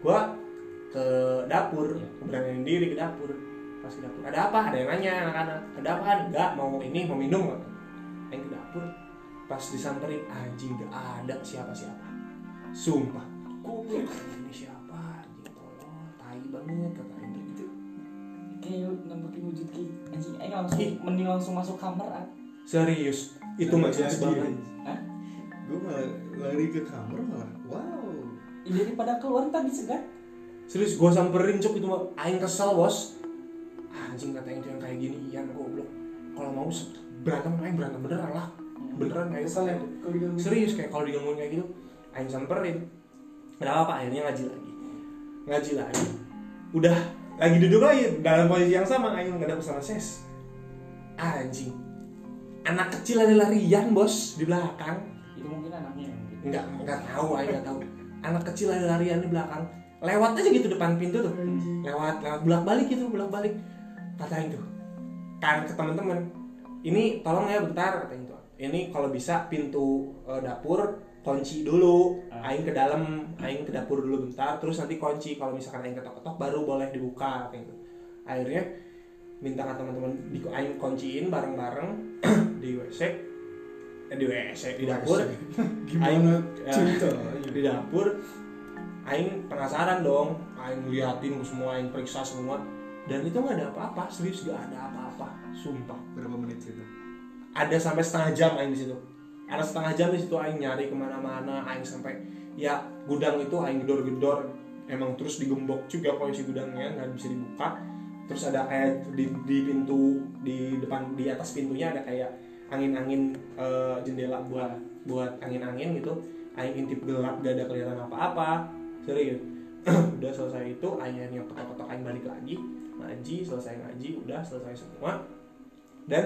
gua ke dapur Iya. beraniin diri ke dapur. Pas ke dapur ada apa? Ada yang nanya anak-anak ada apa? Kan enggak? Mau ini mau minum? Aing ke dapur pas disamperin anjing gak ada siapa-siapa. Sumpah goblok ini siapa anjing tolong tai banget kata aing gitu. Kayak nambahin wujud ki anjing aing langsung Ih. mending langsung masuk kamar ah. serius? Itu mah jelas banget. Hah? gue malah lari ke kamar malah wow Ih, daripada keluar ntar disegat. Serius gua samperin cok itu mah aing kesel bos. Anjing kata itu yang kayak gini iyan goblok. Kalau mau berantem aing berantem beneran lah. Beneran kayak kesel ya serius kayak kalau digangguin kayak gitu aing samperin. Ada apa akhirnya ngaji lagi. Ngaji lagi. Udah lagi duduk lagi dalam posisi yang sama aing nggak ada sama ses. Anjing. Anak kecil lari-larian bos di belakang. Itu mungkin anaknya yang gitu. Nggak nggak tahu aing nggak tahu anak kecil lari-larian di belakang. Lewat aja gitu depan pintu tuh. Lewat lewat bolak balik gitu bolak balik kata Aing tuh. Kan ke teman-teman ini tolong ya bentar kata itu ini kalau bisa pintu eh, dapur kunci dulu Ah. aing ke dalam aing ke dapur dulu bentar terus nanti kunci kalau misalkan aing ketok-ketok baru boleh dibuka kayak gitu akhirnya minta ke teman-teman di aing kunciin bareng-bareng di WC di WC di dapur. Gimana? Ya, ceritanya? di dapur aing penasaran dong. Aing liatin semua aing periksa semua. Dan itu nggak ada apa-apa serius gak ada apa-apa sumpah. Berapa menit itu? ada sampai setengah jam aing di situ. Ada setengah jam di situ aing nyari ke mana-mana aing sampai ya gudang itu aing gedor-gedor. Emang terus digembok juga posisi gudangnya nggak bisa dibuka. Terus ada kayak di, di pintu di depan di atas pintunya ada kayak angin-angin eh, jendela buat buat angin-angin gitu. Aing intip gelap gak ada kelihatan apa-apa. Serius udah selesai itu aing yang ketok-ketok aing balik lagi. Ngaji selesai ngaji udah selesai semua. Dan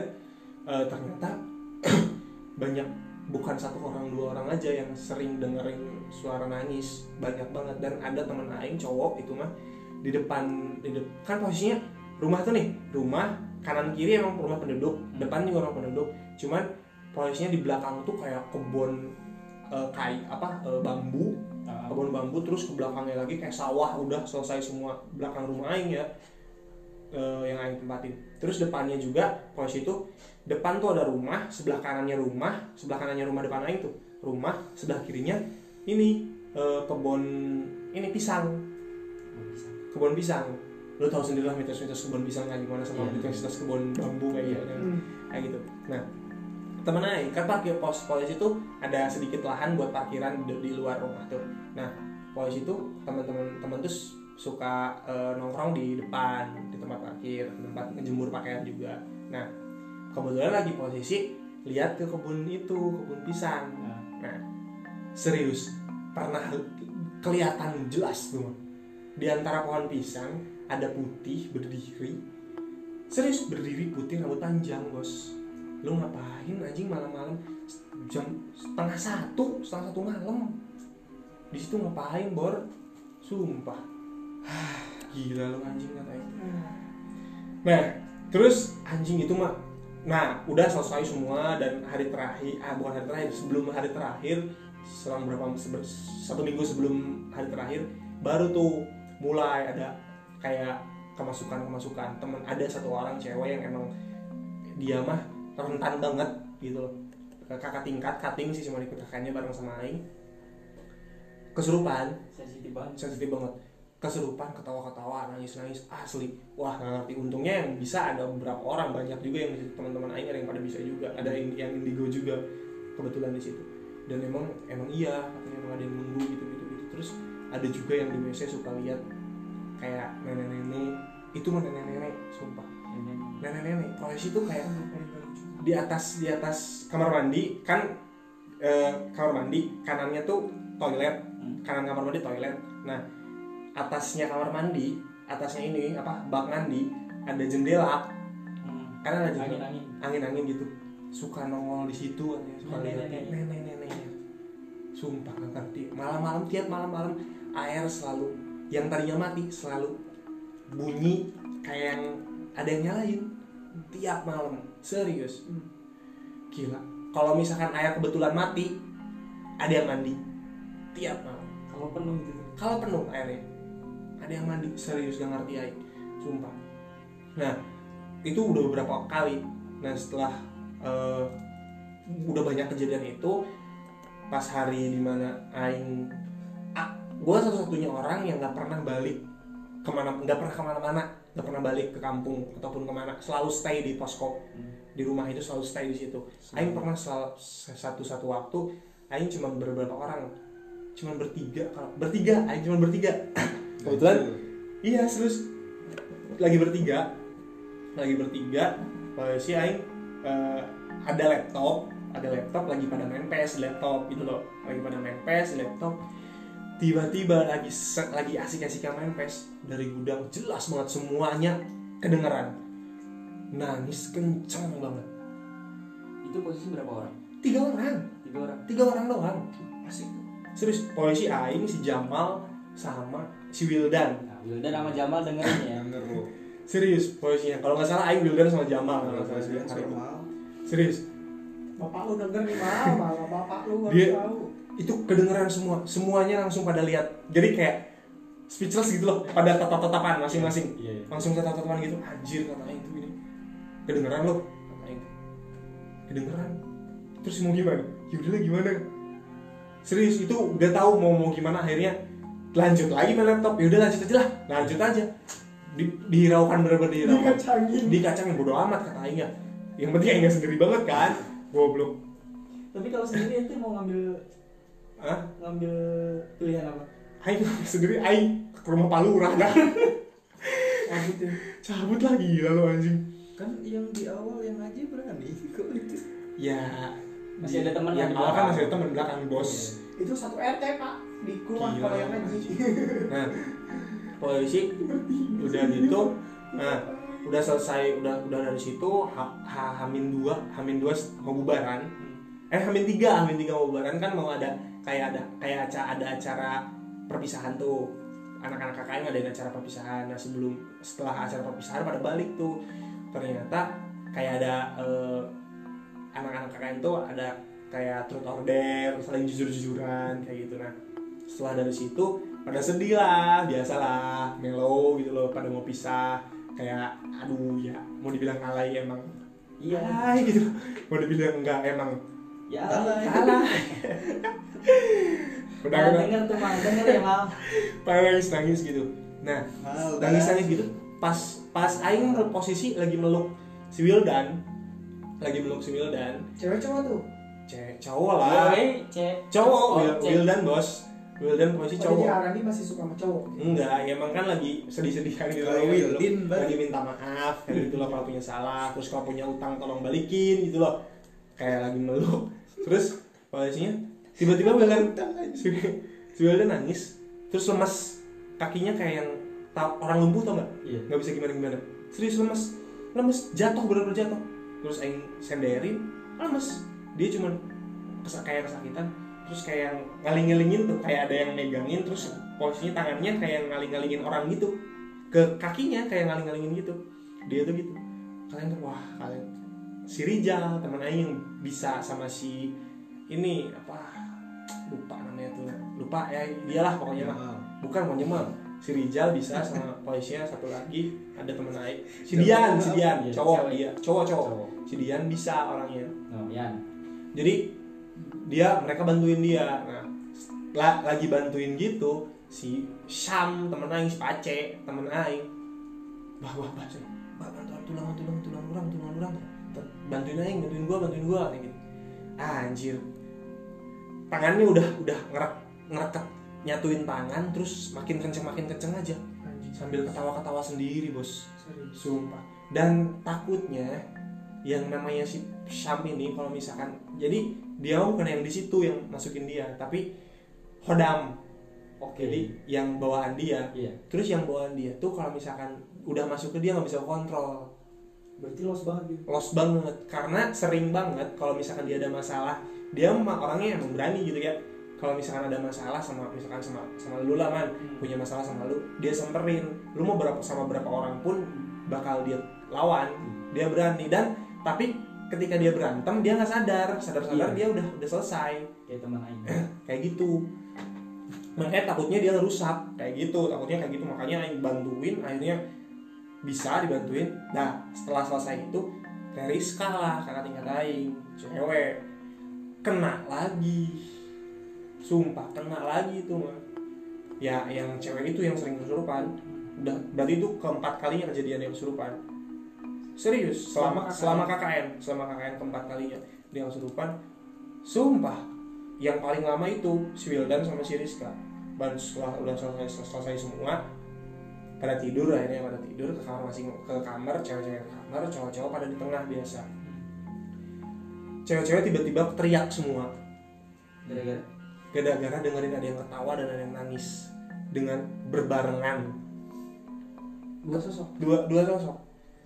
eh, ternyata banyak bukan satu orang dua orang aja yang sering dengerin suara nangis. Banyak banget. Dan ada teman aing cowok itu mah di depan di depan kan posisinya rumah tuh nih. Rumah kanan kiri emang rumah penduduk depan juga rumah penduduk. Cuman posisinya di belakang tuh kayak kebun eh, kai apa eh, bambu Ah, kebun bambu terus ke belakangnya lagi kayak sawah udah selesai semua belakang rumah aing ya eh, yang aing tempatin. Terus depannya juga posisi itu depan tuh ada rumah sebelah kanannya rumah sebelah kanannya rumah depan aing tuh. Rumah sebelah kirinya ini eh, kebun ini pisang. Kebun pisang lo tau sendiri lah mitos-mitos kebun pisang kayak gimana sama Iya. mitos-mitos kebun bambu kayak gitu kan kayak gitu. Nah temen aing kan parkir pos polisi itu ada sedikit lahan buat parkiran di, di luar rumah tuh. Nah polisi itu teman-teman teman tuh suka eh, nongkrong di depan di tempat parkir di tempat ngejemur pakaian juga. Nah kebetulan lagi posisi lihat ke kebun itu kebun pisang. Ah. nah serius pernah kelihatan jelas tuh di antara pohon pisang ada putih berdiri. Serius berdiri putih rambut panjang bos. Lu ngapain anjing malam-malam? Jam setengah satu setengah satu malam. Di situ ngapain bor? Sumpah. Gila lu anjing ngatain nah terus anjing itu mah nah udah selesai semua dan hari terakhir ah bukan hari terakhir sebelum hari terakhir selang berapa satu minggu sebelum hari terakhir baru tuh mulai ada kayak kemasukan kemasukan temen ada satu orang cewek yang emang dia mah rentan banget gitu loh. Kakak tingkat cutting sih cuma ikut kakaknya bareng sama Aing. Kesurupan. Sensitif banget. Sensitif banget. Kesurupan ketawa-ketawa nangis-nangis asli. Wah nggak ngerti. Untungnya yang bisa ada beberapa orang banyak juga yang teman-teman Aing ada yang pada bisa juga. Ada yang, yang indigo juga kebetulan di situ. Dan emang emang iya katanya emang ada yang nunggu gitu gitu gitu terus ada juga yang di WC suka lihat kayak nenek-nenek itu mah nenek-nenek sumpah. Nenek-nenek. Polisi tuh kayak di atas di atas kamar mandi kan eh, kamar mandi kanannya tuh toilet. Hmm. kanan kamar mandi toilet. Nah atasnya kamar mandi atasnya ini apa bak mandi ada jendela. Hmm. kan ada jendela. Angin-angin. Angin-angin gitu. Suka nongol di situ suka lihat. Nenek-nenek. nenek-neneknya sumpah gak ngerti. Malam-malam tiap malam-malam air selalu yang tadinya mati selalu bunyi kayak yang ada yang nyalain tiap malam. Serius. Gila. Kalau misalkan air kebetulan mati ada yang mandi tiap malam. Kalau penuh gitu. Kalau penuh airnya ada yang mandi. Serius gak ngerti aing sumpah. Nah itu udah beberapa kali. Nah setelah eh, udah banyak kejadian itu pas hari di mana aing gue satu-satunya orang yang nggak pernah balik ke mana nggak pernah ke mana-mana nggak pernah balik ke kampung ataupun ke mana selalu stay di posko. Di rumah itu selalu stay di situ. Aing pernah selalu satu-satu waktu aing cuma beberapa orang cuma bertiga kalau bertiga aing cuma bertiga. Kebetulan? Iya terus lagi bertiga lagi bertiga eh, si aing eh, ada laptop ada laptop lagi pada main PS di laptop gitu loh. Lagi pada main PS di laptop tiba-tiba lagi lagi asik-asik main PS dari gudang jelas banget semuanya kedengeran. Nangis kencang banget. Itu posisi berapa orang? Tiga orang. Tiga orang. Tiga orang doang. Asik. Serius polisi aing si Jamal sama si Wildan. Nah, Wildan sama Jamal dengerin ya. Serius posisinya kalau nggak salah Aing Wildan sama Jamal. Kalau nggak salah serius. Bapak lu denger nih mal. Malah bapak lu harus Dia- tahu itu kedengeran semua. Semuanya langsung pada lihat. Jadi kayak speechless gitu loh. Pada tatap-tatapan masing-masing. Iya, iya. langsung tatap-tatapan gitu. Anjir kata Aing tuh ini. Kedengeran loh. Kata Aing kedengeran. Terus mau gimana? Yaudahlah gimana? Serius itu udah tahu mau mau gimana. Akhirnya lanjut lagi main laptop. Yaudah lanjut aja lah. Lanjut aja. Di, dihiraukan bener-bener dihiraukan. Dikacangin. Dikacangin bodo amat kata Aing ya. Yang penting Aing nggak sendiri banget kan? Goblok. Tapi kalau sendiri ente mau ngambil Hah? ngambil pilihan apa? Aing sendiri Aing. Ke rumah Pak Lurah kan lanjutin cabut lagi gila lo anjing. Kan yang di awal yang aja berani kok itu. ya Masih ada teman yang di awal kan masih ada teman di belakang bos. Itu satu RT pak. Di rumah Gila. kalau yang ngaji nah polisi udah gitu nah udah selesai udah udah dari situ ha, ha, hamin dua hamin dua mau bubaran. Eh hamin tiga hamin tiga mau bubaran kan mau ada kayak ada kayak acara ada acara perpisahan tuh. Anak-anak kakaknya ngadain acara perpisahan. Nah sebelum setelah acara perpisahan pada balik tuh. Ternyata kayak ada eh, anak-anak kakaknya tuh ada kayak truth order saling jujur-jujuran kayak gitu. Nah setelah dari situ pada sedih lah biasalah melo gitu loh pada mau pisah. Kayak aduh ya mau dibilang alay emang Iya. gitu. Mau dibilang enggak emang Ya, Alay. alay udah udah denger tuh mal, denger ya mal. pada nangis nangis gitu. Nah Mal, nangis dah. nangis gitu. Pas pas aing posisi lagi meluk si Wildan lagi meluk si Wildan. Cewek cowok tuh? Cewek cowok lah. Wewe, cek. cowok Oh. Wildan bos. Wildan posisi oh, jadi cowok. Arani masih suka sama cowok? Enggak ya emang kan lagi sedih-sedihan gitu. Kalau Wildin, Bang. lagi minta maaf kayak gitu loh kalau punya salah. Terus kalau punya utang tolong balikin gitu loh kayak lagi meluk terus posisinya tiba-tiba Wildan si, Wildan nangis terus lemas kakinya kayak yang tau, orang lumpuh tau nggak? Iya. nggak bisa gimana gimana. Serius lemes. Lemes jatuh bener-bener jatuh. Terus aing senderin lemes. Dia cuman kesa kayak kesakitan. Terus kayak yang ngaling-ngalingin tuh kayak ada yang megangin. Terus posisinya tangannya kayak yang ngaling-ngalingin orang gitu. Ke kakinya kayak ngaling-ngalingin gitu. Dia tuh gitu. Kalian tuh wah kalian si Rijal teman aing yang bisa sama si ini apa lupa namanya tuh. Lupa ya dialah pokoknya Mal. bukan maunya mah. Si Rijal bisa sama polisinya satu lagi ada temen naik si Dian si Dian. Iya, cowok dia cowok cowok. Si Dian bisa orangnya. Yan. jadi dia mereka bantuin dia. Nah la- lagi bantuin gitu si Syam temen aing si Pace temen aing. Bah bah bah Cen. bah bantuan tulang tulang tulang orang tulang orang T- bantuin aing bantuin gua bantuin gua kayak gitu. Anjir. Tangannya udah udah ngerak ngereket nyatuin tangan terus makin kenceng makin kenceng aja. Anjing. Sambil ketawa-ketawa sendiri bos. Serius? Sumpah. Dan takutnya yang namanya si Syam ini kalau misalkan jadi dia bukan yang di situ yang masukin dia tapi Hodam. Oke. jadi yang bawaan dia. Iya. terus yang bawaan dia tuh kalau misalkan udah masuk ke dia nggak bisa kontrol Berarti los banget gitu. lost banget. Karena sering banget kalau misalkan dia ada masalah dia orangnya emang berani gitu ya. Kalau misalkan ada masalah sama misalkan sama sama lu lah man. Punya masalah sama lu dia samperin. Lu mau berapa sama berapa orang pun bakal dia lawan dia berani. Dan tapi ketika dia berantem dia nggak sadar. Sadar sadar Iya. dia udah udah selesai. Kayak teman aing. kayak gitu. Makanya takutnya dia rusak. Kayak gitu takutnya kayak gitu. Makanya Aing bantuin akhirnya bisa dibantuin. Nah setelah selesai itu Teriska lah kakak tingkat Aing cewek. Kena lagi. Sumpah kena lagi itu mah ya yang cewek itu yang sering kesurupan. Udah berarti itu keempat kalinya kejadian yang kesurupan. Serius selama selama KKN selama KKN keempat kalinya dia kesurupan. Sumpah yang paling lama itu si Wildan sama si Rizka. Dan setelah udah selesai selesai semua pada tidur akhirnya pada tidur ke kamar masing ke kamar cewek-cewek ke kamar cowok-cowok pada di tengah biasa. Cewek-cewek tiba-tiba teriak semua. Gara-gara. gara-gara dengerin ada yang ketawa dan ada yang nangis dengan berbarengan. Dua sosok? Dua dua sosok.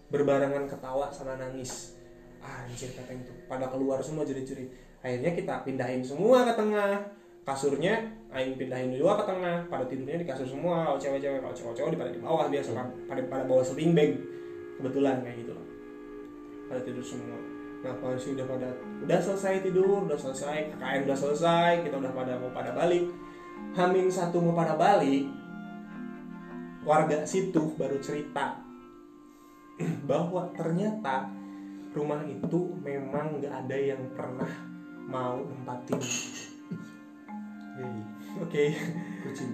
Berbarengan ketawa sama nangis. Anjir kata itu pada keluar semua jerit-jerit akhirnya kita pindahin semua ke tengah. Kasurnya aing pindahin juga ke tengah pada tidurnya di kasur semua kalau cewek-cewek kalau cowok-cowok di pada di bawah biasa pada pada, pada bawa sleeping bag kebetulan kayak gitu pada tidur semua. Nah polisi udah pada udah selesai tidur udah selesai KKN udah selesai kita udah pada mau pada balik. Hamin satu mau pada balik warga situ baru cerita bahwa ternyata rumah itu memang nggak ada yang pernah mau nempatin Oke kucing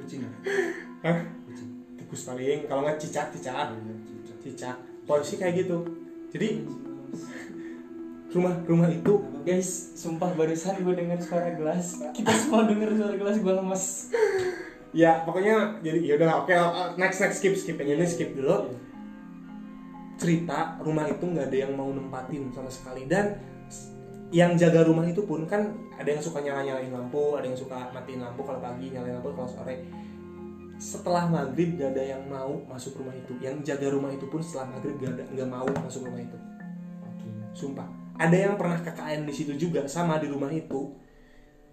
kucing ya? Hah? kucing tikus paling kalau nggak cicak cicak Iya, cicak. polisi kayak gitu jadi rumah rumah itu Guys, sumpah barusan gue denger suara gelas. Kita semua denger suara gelas gue lemes. ya pokoknya jadi ya udah oke next next skip skip yang ini skip dulu cerita rumah itu nggak ada yang mau nempatin sama sekali dan yang jaga rumah itu pun kan ada yang suka nyala nyalain lampu ada yang suka matiin lampu kalau pagi nyalain lampu kalau sore. Setelah maghrib gak ada yang mau masuk rumah itu. Yang jaga rumah itu pun setelah maghrib gak ada nggak mau masuk rumah itu. Sumpah. Ada yang pernah KKN di situ juga sama di rumah itu.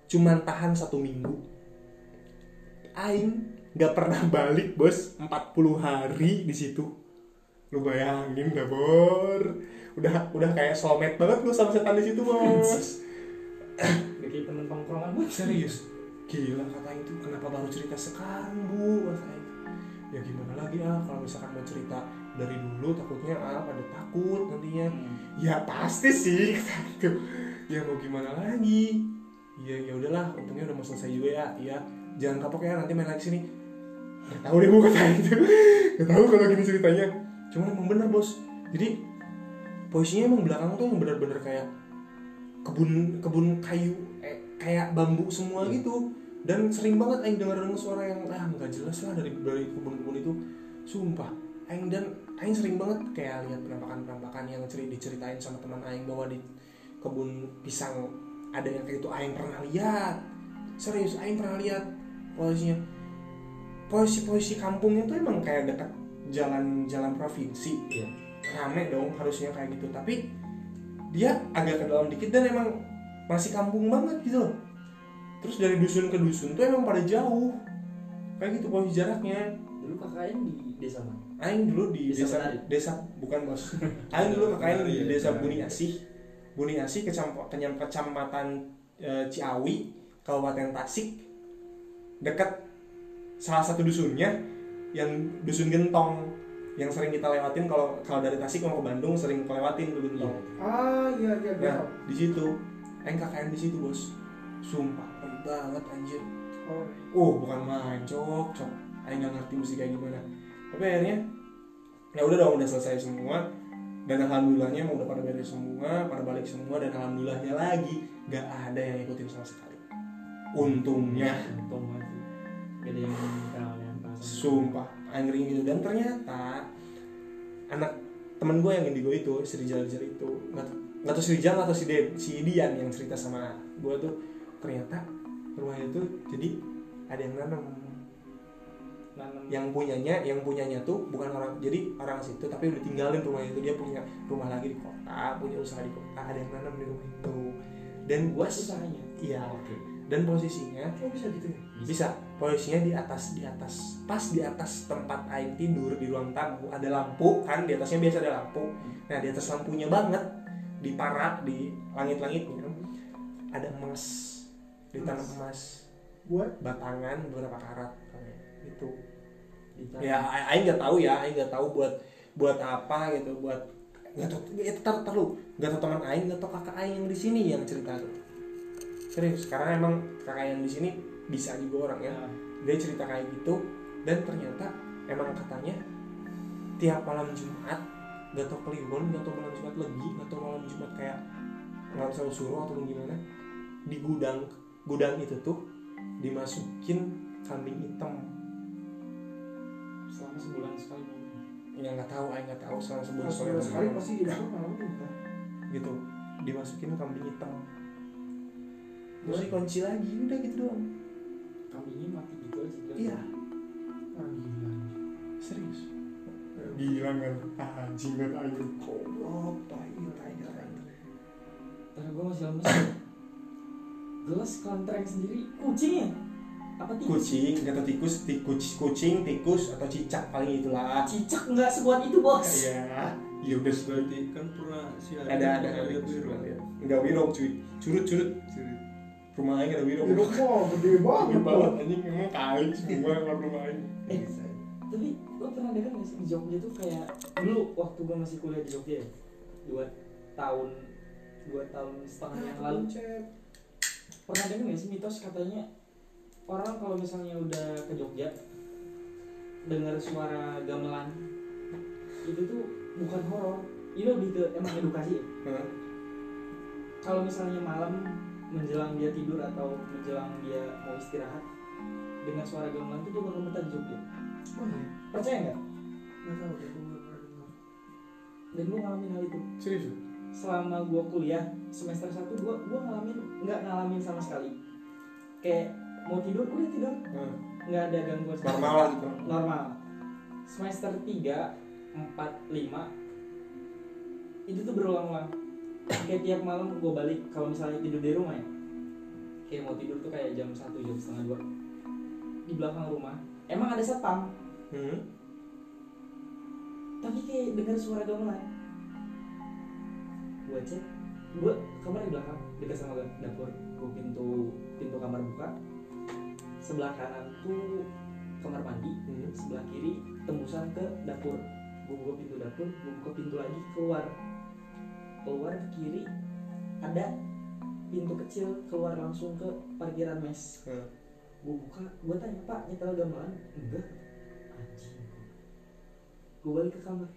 Cuman tahan satu minggu. Aing nggak pernah balik bos. 40 hari di situ lu bayangin dah bor udah udah kayak soulmate banget lu sama setan di situ bos. Kayak temen tongkrongan banget. serius? Gila kata itu kenapa baru cerita sekarang bu? Kata Aing. ya gimana lagi ah kalau misalkan mau cerita dari dulu takutnya ah pada takut nantinya. Ya pasti sih kata itu. Ya mau gimana lagi? Ya ya udahlah untungnya udah mau selesai juga ya ya. Jangan kapok ya nanti main lagi sini. Nggak tahu deh bu kata itu. Nggak tahu kalau gini ceritanya cuman emang bener bos. Jadi posisinya emang belakang tuh yang bener-bener kayak kebun kebun kayu eh, kayak bambu semua gitu. Dan sering banget aing denger denger suara yang ah nggak jelas lah dari dari kebun-kebun itu. Sumpah. Aing dan aing sering banget kayak lihat penampakan-penampakan yang ceri diceritain sama teman aing bahwa di kebun pisang ada yang kayak itu aing pernah lihat. Serius aing pernah lihat posisinya. Posisi-posisi kampungnya tuh emang kayak dekat jalan-jalan provinsi Iya. rame dong harusnya kayak gitu tapi dia agak ke dalam dikit dan emang masih kampung banget gitu loh terus dari dusun ke dusun tuh emang pada jauh kayak gitu posisi jaraknya Dulu kakaknya di desa mana? Aing dulu di Desa desa Menari? desa bukan bos. Aing dulu kakaknya di Menari, ya, desa. Buni Asih. Buni Asih kecam, kenyam- kecamatan eh, Ciawi, Kabupaten Tasik. Dekat salah satu dusunnya yang dusun Gentong yang sering kita lewatin kalau kalau dari Tasik mau ke Bandung sering kelewatin tuh Gentong. ah iya iya Nah, di situ Aing KKN di situ, Bos. Sumpah, keren banget anjir. oh Oh, bukan main, cok, cok. Aing nggak ngerti musik kayak gimana. Tapi akhirnya ya udah dong, udah selesai semua. Dan alhamdulillahnya udah pada beres semua, pada balik semua dan alhamdulillahnya lagi nggak ada yang ikutin sama sekali. Untungnya, Untung sih. Gak ada yang perasaan. Sumpah, ngeri gitu. Dan ternyata anak temen gue yang indigo itu, si Rijal Rijal itu, nggak tau- nggak tahu si Rijal atau si, De, si Dian yang cerita sama gue tuh, ternyata rumah itu jadi ada yang nanam Nanam yang punyanya yang punyanya tuh bukan orang jadi orang situ tapi udah tinggalin rumah itu dia punya rumah lagi di kota punya usaha di kota ada yang nanam di rumah itu dan buas usahanya. iya Oke. Dan posisinya oh bisa gitu ya? Bisa. Posisinya di atas di atas pas di atas tempat aing tidur di ruang tamu ada lampu kan di atasnya biasa ada lampu. Nah di atas lampunya banget di parak di langit-langitnya ada emas ditanam emas. buat? Batangan beberapa karat Ditanam. ya aing nggak tahu ya aing nggak tahu buat buat apa gitu buat nggak tahu ya tar tar lu. Nggak tahu teman aing nggak tahu kakak aing yang di sini yang cerita tuh serius karena emang kakak yang di sini bisa juga orang ya. Nah, dia cerita kayak gitu dan ternyata emang katanya tiap malam Jumat gak tau kliwon gak tau malam Jumat lagi gak tau malam Jumat kayak malam sama suruh atau gimana di gudang gudang itu tuh dimasukin kambing hitam. Selama sebulan sekali. yang nggak tahu aing nggak tahu selama sebulan sekali. pasti kan gitu dimasukin kambing hitam terus dikunci lagi udah gitu doang Kambingnya mati gitu aja. kan? iya ah gila serius bilang kan ah anjing banget ayu goblok tai tai tai Ntar gue masih lemes. gelas kelentreng sendiri kucing ya apa tikus kucing tahu tikus tikus kucing tikus atau cicak paling itulah cicak nggak sekuat itu bos ya ya udah sudah berarti kan pernah si ada ada ada ada ada biru nggak wirong cuy curut curut rumah aing ada wirong Hidup mah gede banget Gede banget. anjing. Emang kali semua keluar rumah aing eh tapi lo pernah dengar nggak sih di Jogja tuh kayak dulu waktu gue masih kuliah di Jogja ya dua tahun dua tahun setengah yang lalu. Pernah dengar nggak sih mitos katanya orang kalau misalnya udah ke Jogja dengar suara gamelan itu tuh bukan horor. Ini lebih ke emang edukasi ya? Kalau misalnya malam menjelang dia tidur atau menjelang dia mau istirahat dengan suara gamelan itu dia bakal betah di Jogja. Oh iya. percaya nggak? Nggak tahu deh, gue nggak pernah dengar. dan gue ngalamin hal itu. Serius? Selama gue kuliah semester 1 gue gua ngalamin nggak ngalamin sama sekali. Kayak mau tidur udah tidur. Hah. nggak ada gangguan sama normal lah gitu. Normal. Semester 3 4 5 itu tuh berulang-ulang kayak tiap malam gue balik kalau misalnya tidur di rumah ya. Kayak mau tidur tuh kayak jam 1 jam setengah dua. Di belakang rumah. Emang ada satpam hmm? tapi kayak dengar suara gamelan. Gue cek gue kamar di belakang dekat sama dapur. Gue pintu pintu kamar buka. Sebelah kanan tuh kamar mandi Hmm? sebelah kiri tembusan ke dapur. Gue buka pintu dapur gue buka pintu lagi keluar keluar ke kiri ada. Pintu kecil keluar langsung ke parkiran mes Hah. gue buka gue tanya pak nyetel gamelan enggak. Anjing. Gue balik ke kamar.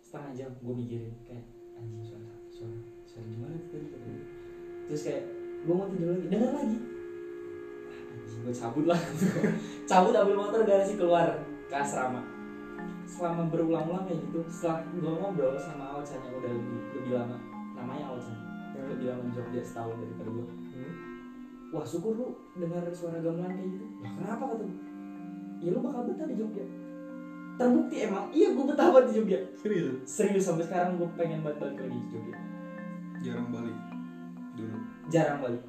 Setengah jam gue mikirin kayak anjing suara suara suara gimana tuh tadi? Kata gue. terus kayak gue mau tidur lagi. Dengar lagi. Ah, anjing gue cabut lah. Cabut ambil motor garasi keluar ke asrama selama berulang-ulang kayak gitu setelah gue ngobrol sama Aocan yang udah lebih, lebih lama namanya Aocan lebih lama Jogja setahun daripada gue Hmm? wah syukur lu dengar suara gamelan kayak gitu. Lah kenapa kata gue ya lu bakal betah di Jogja. Terbukti emang iya gue betah banget di Jogja. Serius? Serius sampai sekarang gue pengen banget balik lagi di Jogja. Jarang balik? Dulu jarang balik.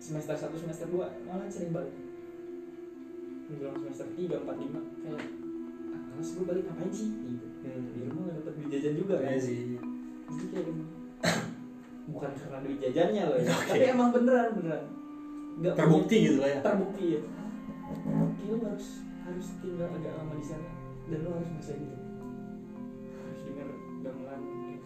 Semester 1 semester 2 malah sering balik. Menjelang semester 3, 4, 5 kayak males gue balik ngapain sih? Gitu. Hmm. di rumah gak dapet duit jajan juga kan? Iya sih. Jadi kayak bukan karena duit jajannya loh ya. Oke. tapi emang beneran beneran. Nggak terbukti gitu lah ya? terbukti ya Kayak lu harus harus tinggal agak lama di sana dan lu harus bisa gitu. Harus dengar gamelan.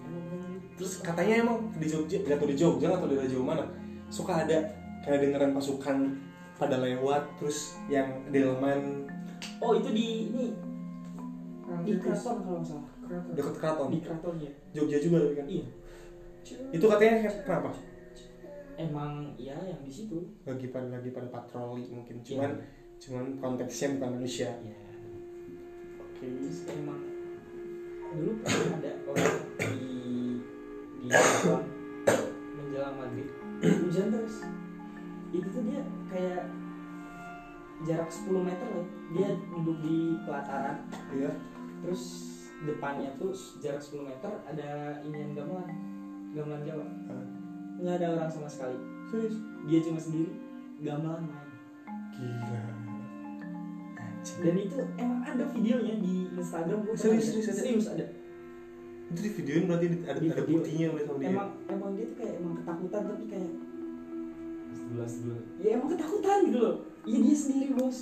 Emang bener terus katanya emang di Jogja nggak tahu di Jogja tahu di Raja mana suka ada kayak dengeran pasukan pada lewat terus yang delman. Oh itu di ini di keraton kalau nggak salah. Keraton. deket keraton di keraton ya Jogja juga tapi kan iya. Itu katanya kenapa? Emang ya yang di situ. Lagi pada lagi pada patroli mungkin. Cuman Iya. cuman konteksnya bukan manusia. Ya oke. Terus emang dulu pernah ada orang di di keraton menjelang maghrib. Hujan terus. Itu tuh dia kayak jarak 10 meter lah dia duduk di pelataran. Iya terus depannya tuh jarak 10 meter ada inian gamelan. Gamelan Jawa. Nggak ada orang sama sekali. Serius? Dia cuma sendiri. Gamelan main. Gila. Anjing. dan itu emang ada videonya di Instagram. Serius, pernah serius lihat. ada? serius ada. Itu di videoin berarti ada Di ada video. buktinya oleh sama dia? Emang emang dia tuh kayak emang ketakutan tapi kayak ya emang ketakutan gitu loh. Iya dia sendiri bos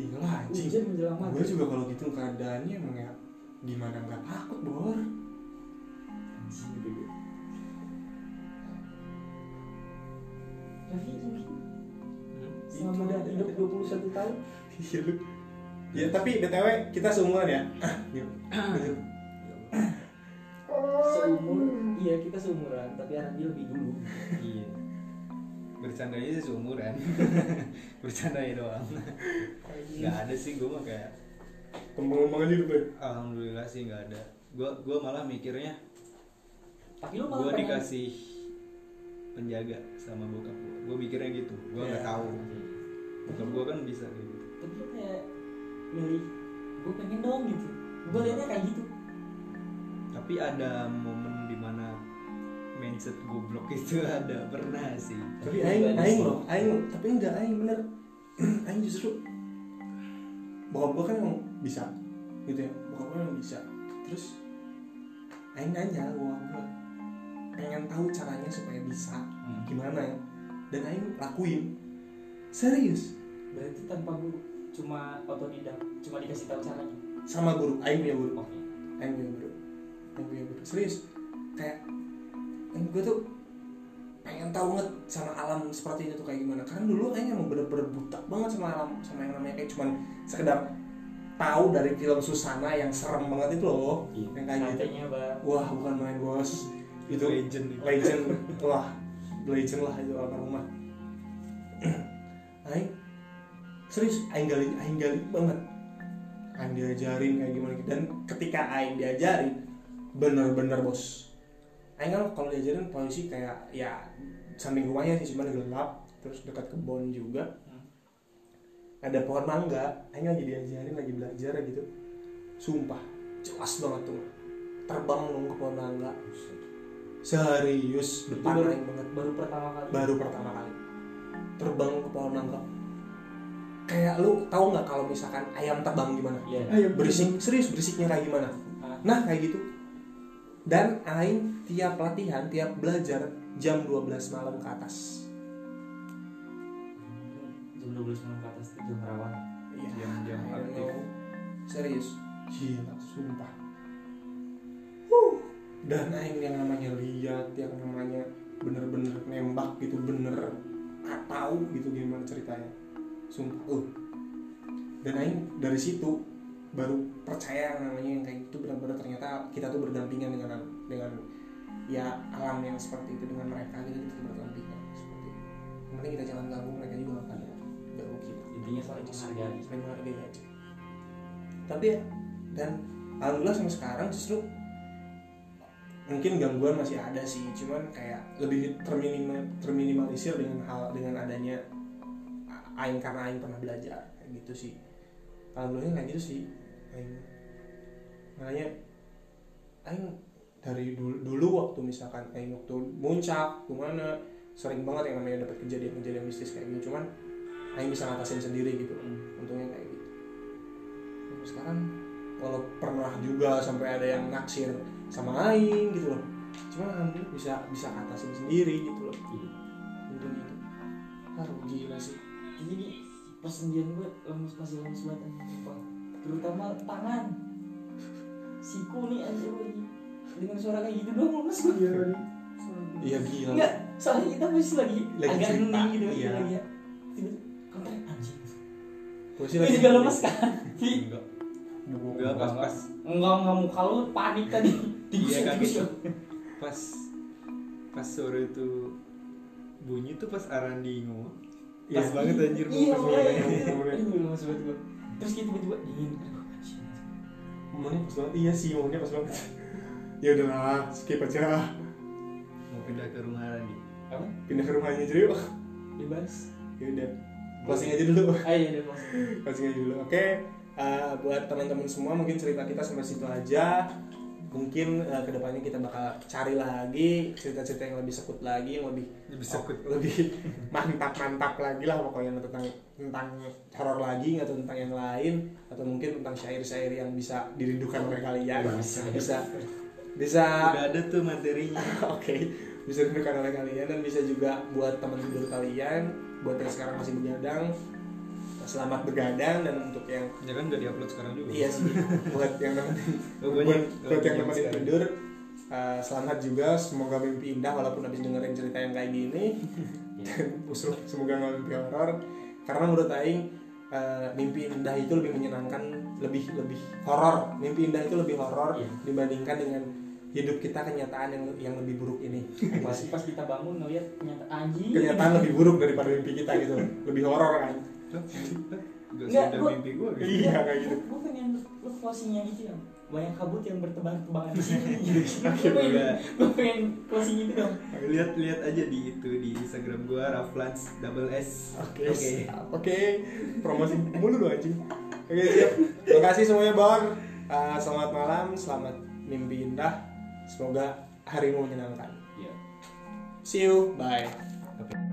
Iya lah anjing hujan menjelang gue maghrib juga kalau gitu keadaannya emang ya gimana nggak takut bor Raffi mungkin selama ada- hidup ada. 21 tahun Iya lu. Ya tapi btw kita seumuran ya. Gitu. Gitu. seumur iya kita seumuran tapi Ardi lebih dulu iya bercandanya sih seumuran. Bercandanya doang. Nggak ada sih gue mah kayak Kembang-kembangan hidup ya. alhamdulillah sih nggak ada. Gue gue malah mikirnya tapi lu malah gue pengen dikasih penjaga sama bokap gue gue mikirnya gitu. Gue nggak Ya. tahu. bokap gue kan bisa kayak gitu. Tapi lu kayak milih gue pengen dong gitu. Gue liatnya kayak gitu. Tapi ada momen di mana mindset goblok itu ada pernah sih. Tapi aing aing loh aing tapi enggak aing bener. Aing justru bokap gua kan emang bisa gitu ya. Bokap gua emang bisa. Terus aing nanya ke bokap gua pengen tahu caranya supaya bisa Hmm. gimana? Ya dan aing lakuin. Serius. Berarti tanpa guru cuma otodidak cuma dikasih tahu caranya? Sama guru aing punya guru. Aing punya guru. Aing punya guru. Serius. Kayak aing gua tuh pengen tahu banget sama alam seperti itu tuh kayak gimana. Karena dulu aing emang bener-bener buta banget sama alam sama yang namanya kayak cuman sekedar tahu dari film Susana yang serem banget itu loh. Iya. yang kayak gitu. bang wah bukan main bos. Itu legend itu. legend. Wah legend lah itu almarhumah aing serius aing gali aing gali banget. Aing diajarin kayak gimana. Gitu. dan ketika aing diajarin bener-bener bos aing kan kalau diajarin posisi kayak ya samping rumahnya sih cuma gelap terus dekat kebun juga. Hmm. ada pohon mangga aing lagi diajarin lagi belajar gitu. Sumpah jelas banget tuh. Terbang dong ke pohon mangga. Serius depan baru, aing banget. baru pertama kali. Baru pertama kali. Terbang ke pohon mangga. Kayak lu tahu nggak kalau misalkan ayam terbang gimana? Iya. Ayo berisik serius berisiknya kayak gimana? Ah. nah kayak gitu dan aing tiap latihan tiap belajar jam 12 malam ke atas. Jam 12 malam ke atas itu jam rawan. Iya, Jam-jam I don't aktif. serius? Gila sumpah. Huh. dan aing yang namanya lihat yang namanya bener-bener nembak gitu bener. Tahu gitu gimana ceritanya. Sumpah uh. dan aing dari situ baru percaya namanya yang kayak gitu benar-benar ternyata kita tuh berdampingan dengan dengan ya alam yang seperti itu dengan mereka gitu kita tuh berdampingan seperti itu. Yang penting kita jangan ganggu mereka juga akan ya ganggu kita intinya saling menghargai. saling menghargai aja. Tapi ya dan alhamdulillah sampai sekarang justru mungkin gangguan masih ada sih cuman kayak lebih terminimal terminimalisir dengan hal dengan adanya aing karena aing pernah belajar kayak gitu sih. Alhamdulillah kayak gitu sih aing. Makanya aing dari dulu, dulu waktu misalkan aing waktu muncak ke mana sering banget yang namanya dapat kejadian-kejadian mistis kayak gitu cuman aing bisa ngatasin sendiri gitu. Untungnya kayak gitu. Sampai sekarang walau pernah juga sampai ada yang naksir sama aing gitu loh. Cuma alhamdulillah bisa bisa ngatasin sendiri gitu loh. Iya. untung gitu. Ah gila sih. Jadi persendian gue lemes masih lemes banget. Terutama tangan. Siku nih anjir lagi. Dengan suara kayak gitu doang lemes gue. iya gila Enggak, soalnya kita masih lagi, Lagi agak cerita, gitu iya. lagi ya. Tiba-tiba kontak anjing. Sih lagi juga lemes kan? Enggak enggak pas pas Enggak, enggak muka lu panik tadi. Iya kan. Pas pas sore itu bunyi tuh pas Arandi ngomong pas Iya. banget anjir gua Iya, pas mulai. ngomongnya. Terus kita tiba-tiba dingin. Aduh, anjing. pas banget iya sih momennya pas banget ya udahlah skip aja mau pindah ke rumah Arandi Apa? pindah ke rumahnya aja yuk Bebas. ya udah closing aja dulu Ayo, udah maksudnya. closing aja dulu oke eh, buat teman-teman semua mungkin cerita kita sampai situ aja mungkin eh, ke depannya kita bakal cari lagi cerita-cerita yang lebih sekut lagi yang lebih lebih sekut. lebih mantap-mantap lagi lah pokoknya tentang tentang horor lagi atau tentang yang lain atau mungkin tentang syair-syair yang bisa dirindukan oleh kalian bisa. bisa bisa. Udah ada tuh materinya. Oke. Bisa dirindukan oleh kalian dan bisa juga buat teman tidur kalian buat yang sekarang masih begadang selamat begadang dan untuk yang ya kan nggak diupload sekarang juga. Iya sih. Buat yang nemenin. Buat, buat yang nemenin tidur uh, selamat juga. Semoga mimpi indah walaupun habis dengerin cerita yang kayak gini. Dan usul semoga nggak mimpi horor. Karena menurut Aing uh, mimpi indah itu lebih menyenangkan lebih lebih horor. Mimpi indah itu lebih horor Iya. dibandingkan dengan hidup kita kenyataan yang yang lebih buruk ini. Pas pas kita bangun ngeliat ternyata anjing. Kenyataan lebih buruk daripada mimpi kita gitu. Lebih horor kan Gak Nggak, sudah gua- mimpi gua gitu iya kayak gitu gue pengen lu closingnya gitu ya banyak kabut yang bertebangan-tebangan di sini gitu gue pengen udah. gue pengen closing itu dong lihat lihat aja di itu di Instagram gua Raflans double S Oke, oke, promosi mulu lu anjing. Oke, siap. Terima kasih semuanya, Bang. Uh, selamat malam, selamat mimpi indah. Semoga harimu menyenangkan Iya. see you bye Oke.